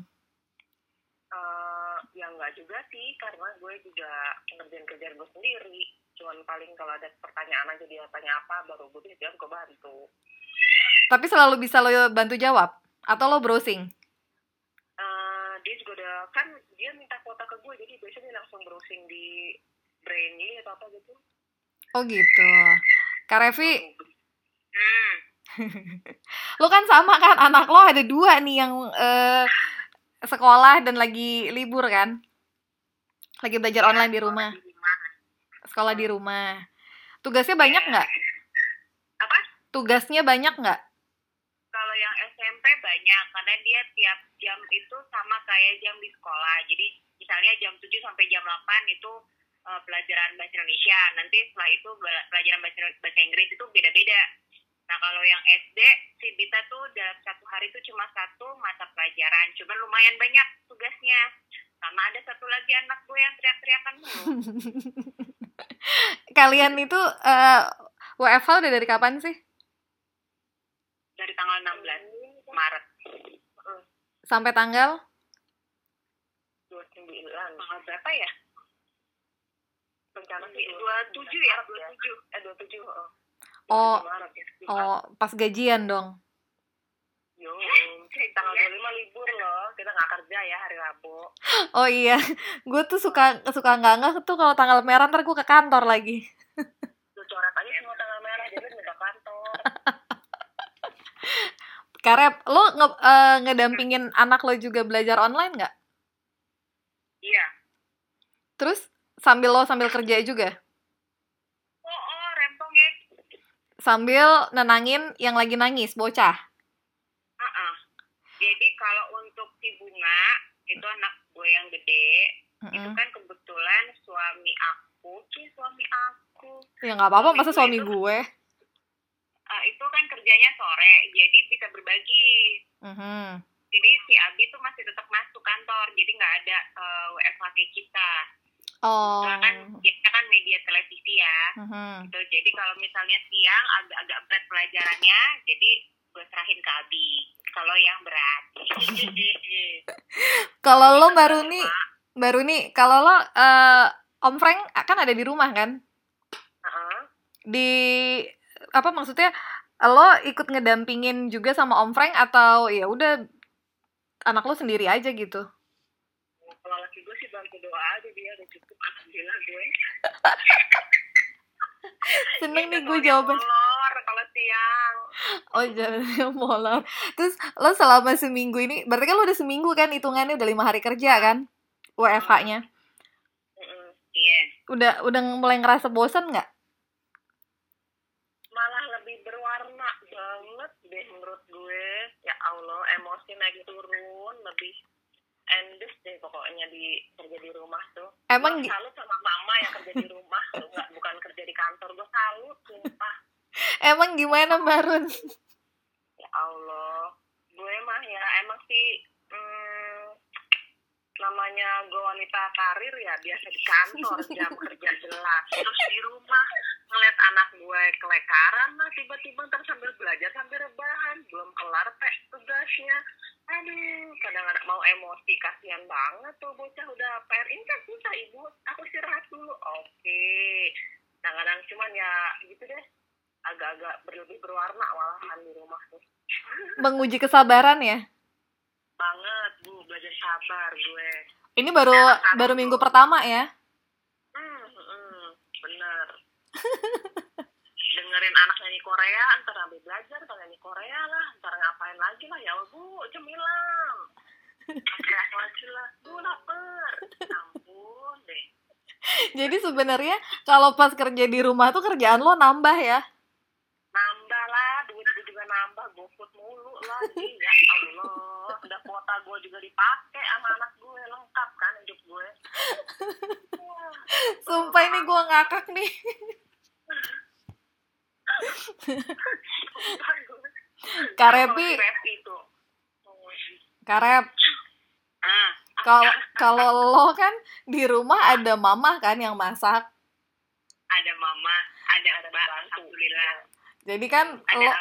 Eh, ya enggak juga sih, karena gue juga ngerjain kerjaan gue sendiri. Cuman paling kalau ada pertanyaan aja dia tanya apa, baru gue bisa jawab, gue bantu. Tapi selalu bisa lo bantu jawab? Atau lo browsing? Eh, dia juga udah, kan dia minta kuota ke gue, jadi biasanya langsung browsing di Brainly atau apa gitu. Oh gitu. Kak Revi, Hmm. lo kan sama kan anak lo ada dua nih yang eh, sekolah dan lagi libur kan lagi belajar online di rumah. Sekolah di rumah. Tugasnya banyak nggak? Apa? tugasnya banyak nggak? Kalau yang SMP banyak, karena dia tiap jam itu sama kayak jam di sekolah. Jadi misalnya jam 7 sampai jam 8 itu eh, pelajaran bahasa Indonesia. Nanti setelah itu pelajaran bahasa, bahasa Inggris itu beda-beda. Nah kalau yang SD si Bita tuh dalam satu hari itu cuma satu mata pelajaran. Cuman lumayan banyak tugasnya sama ada satu lagi anak gue yang teriak-teriakan mulu Kalian itu eh, WFH udah dari kapan sih? dari tanggal 16 Maret Sampai tanggal? 29 tanggal berapa ya rencana sih 27 ya 27 eh 27 oh. Oh, 27 Maret ya. oh pas gajian dong. Yo, tanggal 25 libur loh. Kita nggak kerja ya hari Rabu. Oh iya, gue tuh suka suka nggak nggak tuh kalau tanggal merah ntar gue ke kantor lagi. Lu coret aja semua tanggal merah jadi minta kantor. Karep, lo nge eh, ngedampingin anak lo juga belajar online nggak? iya Terus sambil lo sambil kerja juga? oh oh rempong ya Sambil nenangin yang lagi nangis, bocah. Jadi kalau untuk si bunga itu anak gue yang gede itu Mm-mm. kan kebetulan suami aku, sih suami aku Ya nggak apa-apa, masa suami Itu- gue. uh, itu kan kerjanya sore, jadi bisa berbagi. Mhm. Jadi si Abi tuh masih tetap masuk kantor, jadi nggak ada uh, WFH kayak kita. Oh. Karena kan kita kan media televisi ya. Mhm. Gitu. Jadi kalau misalnya siang agak-agak berat pelajarannya, jadi gue serahin ke Abi. Kalau yang berat. Kalau lo baru nih, baru nih, kalau lo eh, Om Frank kan ada di rumah kan? Di apa maksudnya? Lo ikut ngedampingin juga sama Om Frank atau ya udah anak lo sendiri aja gitu? Kalau laki gue sih bantu doa aja dia udah cukup alhamdulillah gue. Seneng nih gue jawaban. molor kalau siang. Oh jalannya molor. Terus lo selama seminggu ini, berarti kan lo udah seminggu kan hitungannya udah lima hari kerja kan? WFH-nya. Mm-mm. Iya. Udah udah mulai ngerasa bosan nggak? Malah lebih berwarna banget deh menurut gue. Ya Allah, emosi naik turun lebih endes deh pokoknya di kerja di rumah tuh. Emang gue salut sama mama yang kerja di rumah tuh nggak bukan kerja di kantor gue salut sumpah emang gimana Barun? ya Allah gue mah ya emang sih hmm, namanya gue wanita karir ya biasa di kantor jam kerja jelas. Terus di rumah ngeliat anak gue kelekaran lah tiba-tiba ntar sambil belajar sambil rebahan belum kelar teh tugasnya. Aduh kadang-kadang mau emosi kasihan banget tuh bocah udah PR ini kan susah ibu. Aku istirahat dulu. Oke. Kadang-kadang cuman ya gitu deh. Agak-agak berlebih berwarna malahan di rumah tuh. Menguji kesabaran ya? Banget bu belajar sabar gue. Ini baru baru minggu pertama ya? hmm, hmm, bener. Dengerin anak nyanyi Korea ntar ambil belajar ntar nyanyi Korea lah ntar ngapain lagi lah ya bu cemilan. Kayak lagi lah. Bu lapar. Ampun deh. Jadi sebenarnya kalau pas kerja di rumah tuh kerjaan lo nambah ya? Nambah GoFood mulu lagi ya Allah udah kuota gue juga dipakai sama anak gue lengkap kan hidup gue Wah, Sumpah ini gue ngakak nih. Karepi, Karep. Ah, Kalau kalau lo kan di rumah ada mama kan yang masak. ada mama, ada Ada mbak, alhamdulillah. Jadi kan Ada lo.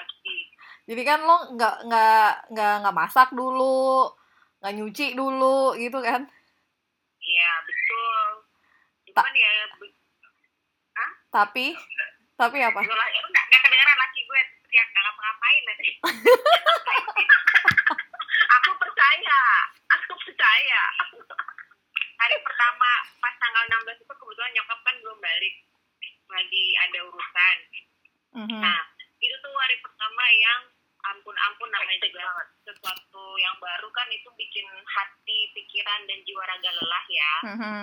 Jadi kan lo nggak nggak nggak nggak masak dulu, nggak nyuci dulu gitu kan? Iya, betul. Cuman ya, be- Tapi tapi apa? Enggak, enggak kedengeran laki gue teriak nggak ngapa-ngapain nanti. aku percaya aku percaya Hari pertama pas tanggal 16 itu kebetulan nyokap kan belum balik. Lagi ada urusan. Mhm. Nah, itu tuh hari pertama yang ampun-ampun namanya juga sesuatu yang baru kan itu bikin hati, pikiran, dan jiwa raga lelah ya. Mhm.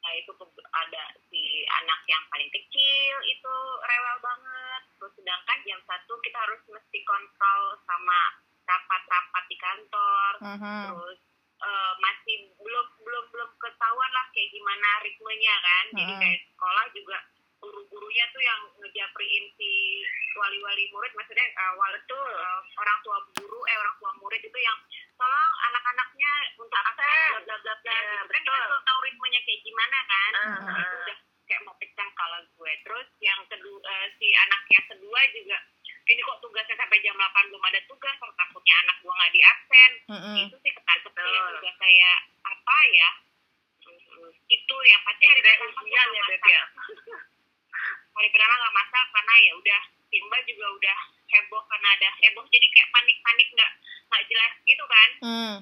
Nah itu ada si anak yang paling kecil itu rewel banget. Terus sedangkan jam satu kita harus mesti kontrol sama rapat-rapat di kantor. Mhm. Terus eh, masih belum belum belum ketahuan lah kayak gimana ritmenya kan jadi Mm-mm. kayak sekolah juga guru-gurunya tuh yang ngejapriin si wali-wali murid maksudnya uh, wali tuh uh, orang tua guru eh orang tua murid itu yang tolong anak-anaknya untuk absen bla bla bla Iya, gitu. Kan kita belum tahu ritmenya kayak gimana kan? Ah, Nah, ah. itu udah kayak mau pecah kalau gue. Terus yang kedua eh, si anak yang kedua juga ini kok tugasnya sampai jam 8 belum ada tugas kalau takutnya anak gue nggak di absen Mm-mm. itu sih ketangkep juga kayak apa ya? Mm, itu yang pasti pertama ujian ya, Beb, ya? Hari pertama nggak masak karena ya udah Simba juga udah heboh karena ada heboh. Jadi kayak panik-panik nggak nggak jelas gitu kan. Mm.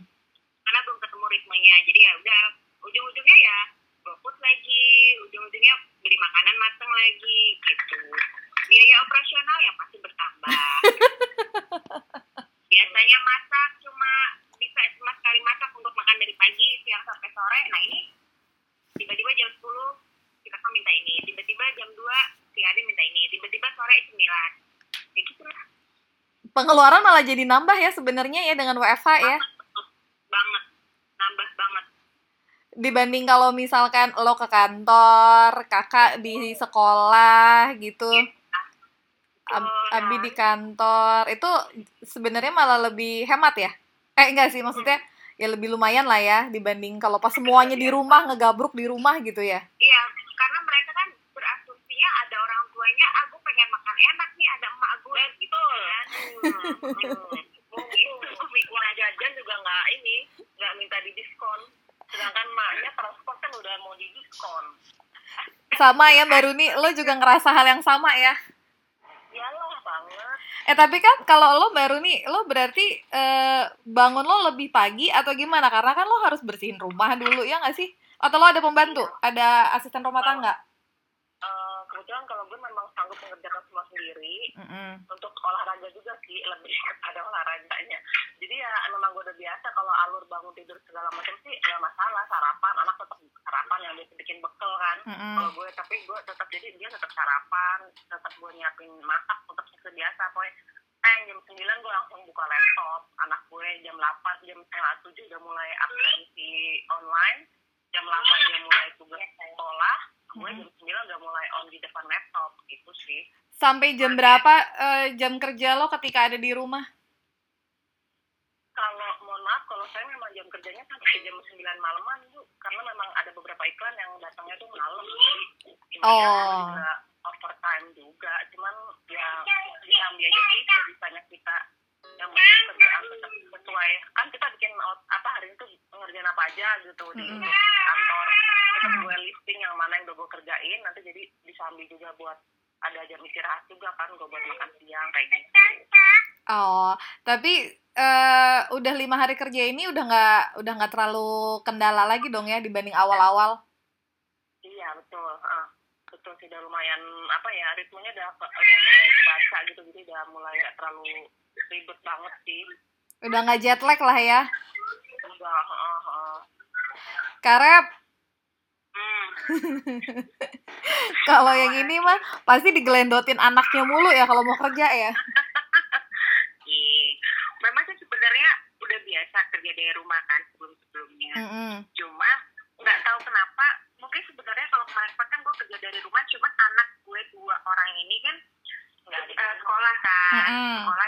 karena belum ketemu ritmenya. Jadi ya udah ujung-ujungnya ya GoFood lagi. Ujung-ujungnya beli makanan mateng lagi gitu. Biaya operasional yang pasti bertambah. Biasanya masak cuma bisa cuma sekali masak untuk makan dari pagi siang sampai sore. Nah ini tiba-tiba jam 10 kita kan minta ini tiba-tiba jam 2 si Adi minta ini tiba-tiba sore 9 kayak gitu lah. Pengeluaran malah jadi nambah ya sebenarnya ya dengan WFH ya. banget nambah banget. Dibanding kalau misalkan lo ke kantor, kakak di sekolah gitu. Ab- Oh, Abi di kantor itu sebenarnya malah lebih hemat ya? Eh enggak sih maksudnya ya lebih lumayan lah ya dibanding kalau pas semuanya di rumah ngegabruk di rumah gitu ya. Iya, karena mereka kan berasumsinya ada orang tuanya, aku pengen makan enak nih, ada emak gue gitu kan. Mungkin uang jajan juga nggak ini, nggak minta di diskon. Sedangkan maknya transport kan udah mau di diskon. Sama ya Mbak Runi, lo juga ngerasa hal yang sama ya? Iyalah banget. Eh tapi kan kalau lo baru nih, lo berarti eh, bangun lo lebih pagi atau gimana? Karena kan lo harus bersihin rumah dulu ya nggak sih? Atau lo ada pembantu? Ada asisten rumah tangga? Eh, kebetulan kalau gue memang sanggup mengerjakan semua sendiri. Mm-mm. Untuk olahraga juga sih lebih ada olahraganya. Jadi ya memang gue udah biasa kalau alur bangun tidur segala macam sih nggak masalah sarapan anak tetap sarapan yang biasa bikin bekal kan. Mm-mm. kalau gue tapi gue tetap jadi dia tetap sarapan tetap gue nyiapin masak tetap seperti biasa pokoknya eh jam 9 gue langsung buka laptop anak gue jam 8 jam setengah tujuh udah mulai absensi online jam 8 dia mulai tugas sekolah gue jam 9 udah mulai on di depan laptop gitu sih. Sampai jam berapa eh, jam kerja lo ketika ada di rumah? kalau mohon maaf kalau saya memang jam kerjanya sampai jam 9 malaman bu. Karena memang ada beberapa iklan yang datangnya tuh malam jadi Oh. ya juga overtime juga. Cuman ya diambil aja sih sebisanya kita yang penting kerjaan tetap sesuai kan kita bikin out- apa hari itu ngerjain apa aja gitu di Mm-mm. kantor tetap gue listing yang mana yang udah gue kerjain nanti jadi bisa ambil juga buat ada jam istirahat juga kan gue buat makan siang kayak gitu Oh, tapi eh, udah lima hari kerja ini udah nggak udah nggak terlalu kendala lagi dong ya dibanding awal-awal. Iya betul, Heeh. betul sih udah lumayan apa ya ritmenya udah udah mulai kebaca gitu jadi udah mulai nggak terlalu ribet banget sih. Udah nggak jet lag lah ya. Udah, heeh, heeh. Karep, Hmm, kalau yang ini mah pasti digelendotin anaknya mulu ya kalau mau kerja ya. Iya. Memang sih sebenarnya udah biasa kerja dari rumah kan sebelum-sebelumnya. Mm-mm. Cuma nggak tahu kenapa, mungkin sebenarnya kalau kemarin kan gue kerja dari rumah, cuman anak gue dua orang ini kan nggak eh, sekolah kan, Mm-mm. sekolah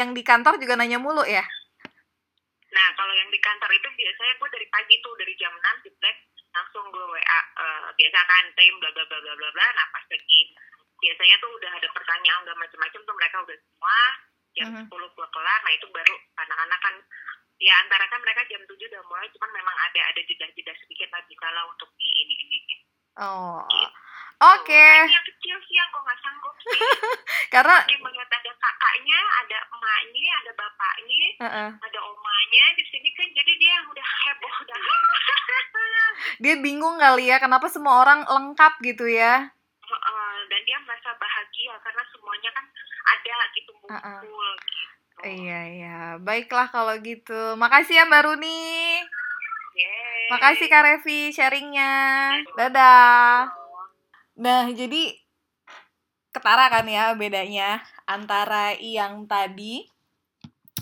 yang di kantor juga nanya mulu ya. Nah, kalau yang di kantor itu biasanya gue dari pagi tuh dari jam 6 di Black langsung gue WA eh, biasa kan time bla bla bla bla bla bla. Nah, pas lagi biasanya tuh udah ada pertanyaan udah macam-macam tuh mereka udah semua jam Mhm. 10 gua kelar nah itu baru anak-anak kan ya antara kan mereka jam 7 udah mulai cuman memang ada ada jeda-jeda sedikit lah bisa lah untuk di ini ini ini Oh. Gitu. Oke, Nah, ini yang kecil sih yang gue nggak sanggup sih karena Dia melihat ada kakaknya ada emaknya ada bapaknya Heeh. ada omanya di sini kan jadi dia yang udah heboh udah dia bingung kali ya kenapa semua orang lengkap gitu ya. Heeh, dan dia merasa bahagia karena semuanya kan ada gitu Heeh. ngumpul gitu Iya iya, baiklah kalau gitu. Makasih ya Mbak Runi. Yeay. Makasih Kak Revi sharingnya. Dadah. Nah, jadi ketara kan ya bedanya antara yang tadi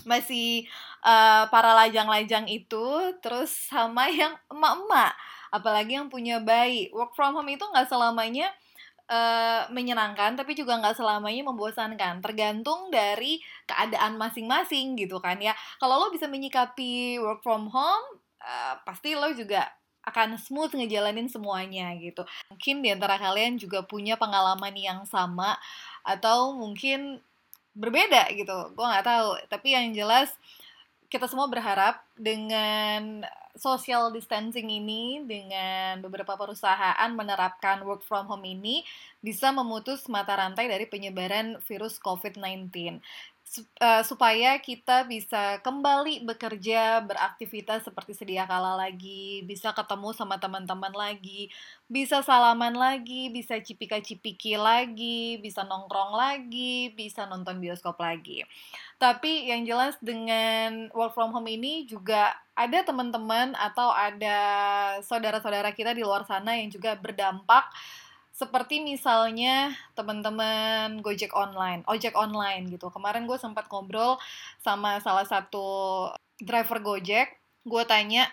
masih eh, para lajang-lajang itu terus sama yang emak-emak apalagi yang punya bayi. Work from home itu nggak selamanya eh, menyenangkan tapi juga nggak selamanya membosankan. Tergantung dari keadaan masing-masing gitu kan ya. Kalau lo bisa menyikapi work from home eh, pasti lo juga akan smooth ngejalanin semuanya gitu. Mungkin di antara kalian juga punya pengalaman yang sama atau mungkin berbeda gitu. Gue nggak tahu. Tapi yang jelas kita semua berharap dengan social distancing ini dengan beberapa perusahaan menerapkan work from home ini bisa memutus mata rantai dari penyebaran virus COVID-19 Sup- eh, supaya kita bisa kembali bekerja, beraktivitas seperti sedia kala lagi, bisa ketemu sama teman-teman lagi, bisa salaman lagi, bisa cipika-cipiki lagi, bisa nongkrong lagi, bisa nonton bioskop lagi. Tapi yang jelas dengan work from home ini juga ada teman-teman atau ada saudara-saudara kita di luar sana yang juga berdampak seperti misalnya teman-teman Gojek online, ojek online gitu. Kemarin gue sempat ngobrol sama salah satu driver Gojek, gue tanya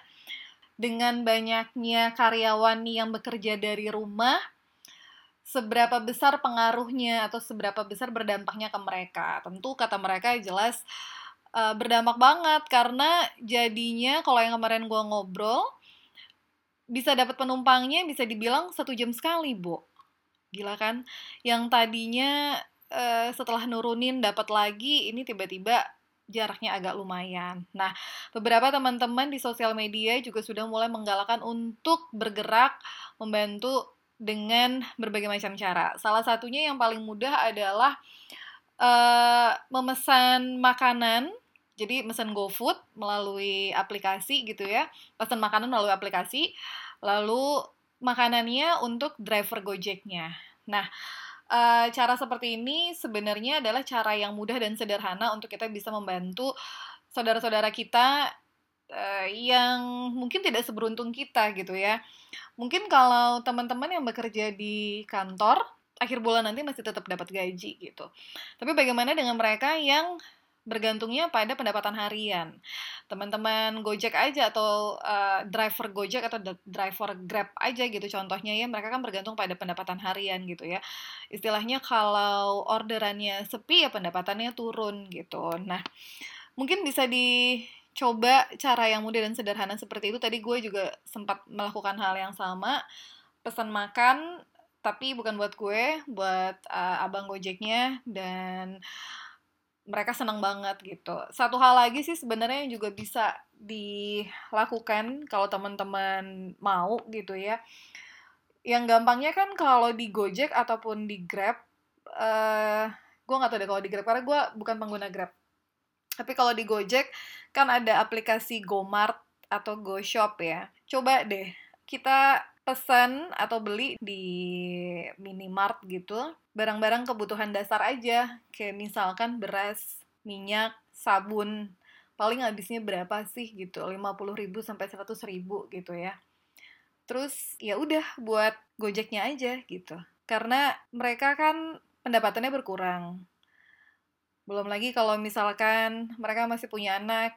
dengan banyaknya karyawan yang bekerja dari rumah, seberapa besar pengaruhnya atau seberapa besar berdampaknya ke mereka. Tentu kata mereka jelas eh, berdampak banget karena jadinya kalau yang kemarin gue ngobrol bisa dapat penumpangnya bisa dibilang satu jam sekali, Bu. Gila kan? Yang tadinya eh, setelah nurunin dapat lagi, ini tiba-tiba jaraknya agak lumayan. Nah, beberapa teman-teman di sosial media juga sudah mulai menggalakkan untuk bergerak membantu dengan berbagai macam cara. Salah satunya yang paling mudah adalah eh, memesan makanan. Jadi memesan GoFood melalui aplikasi gitu ya. Pesan makanan melalui aplikasi. Lalu makanannya untuk driver Gojeknya. Nah, eh, cara seperti ini sebenarnya adalah cara yang mudah dan sederhana untuk kita bisa membantu saudara-saudara kita eh, yang mungkin tidak seberuntung kita gitu ya. Mungkin kalau teman-teman yang bekerja di kantor, akhir bulan nanti masih tetap dapat gaji gitu. Tapi bagaimana dengan mereka yang bergantungnya pada pendapatan harian? Teman-teman Gojek aja atau uh, driver Gojek atau driver Grab aja gitu contohnya ya, mereka kan bergantung pada pendapatan harian gitu ya. Istilahnya kalau orderannya sepi ya pendapatannya turun gitu. Nah, mungkin bisa dicoba cara yang mudah dan sederhana seperti itu. Tadi gue juga sempat melakukan hal yang sama, pesan makan tapi bukan buat gue, buat uh, abang Gojeknya dan mereka senang banget gitu. Satu hal lagi sih sebenarnya yang juga bisa dilakukan kalau teman-teman mau gitu ya. Yang gampangnya kan kalau di Gojek ataupun di Grab, eh gue nggak tahu deh kalau di Grab karena gue bukan pengguna Grab. Tapi kalau di Gojek kan ada aplikasi GoMart atau GoShop ya. Coba deh kita pesan atau beli di minimart gitu barang-barang kebutuhan dasar aja. Kayak misalkan beras, minyak, sabun. Paling habisnya berapa sih gitu 50.000 sampai 100.000 gitu ya. Terus ya udah buat gojeknya aja gitu. Karena mereka kan pendapatannya berkurang belum lagi kalau misalkan mereka masih punya anak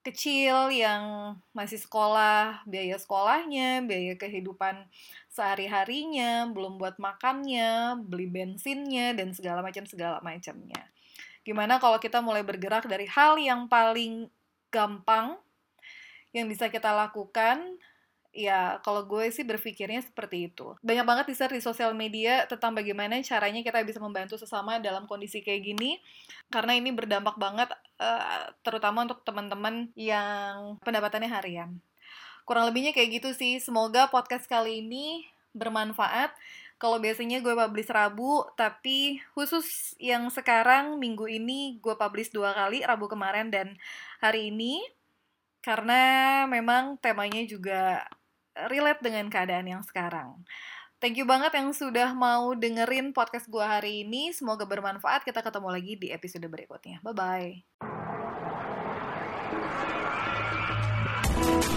kecil yang masih sekolah, biaya sekolahnya, biaya kehidupan sehari-harinya, belum buat makannya, beli bensinnya, dan segala macam segala macamnya. Gimana kalau kita mulai bergerak dari hal yang paling gampang yang bisa kita lakukan Ya, kalau gue sih berpikirnya seperti itu. Banyak banget di di sosial media tentang bagaimana caranya kita bisa membantu sesama dalam kondisi kayak gini. Karena ini berdampak banget, uh, terutama untuk teman-teman yang pendapatannya harian. Kurang lebihnya kayak gitu sih. Semoga podcast kali ini bermanfaat. Kalau biasanya gue publish Rabu, tapi khusus yang sekarang minggu ini gue publish dua kali, Rabu kemarin dan hari ini. Karena memang temanya juga relate dengan keadaan yang sekarang. Thank you banget yang sudah mau dengerin podcast gue hari ini. Semoga bermanfaat. Kita ketemu lagi di episode berikutnya. Bye-bye.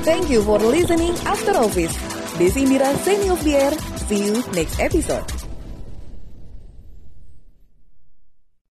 Thank you for listening After Office. Desi Indira signing off the air. See you next episode.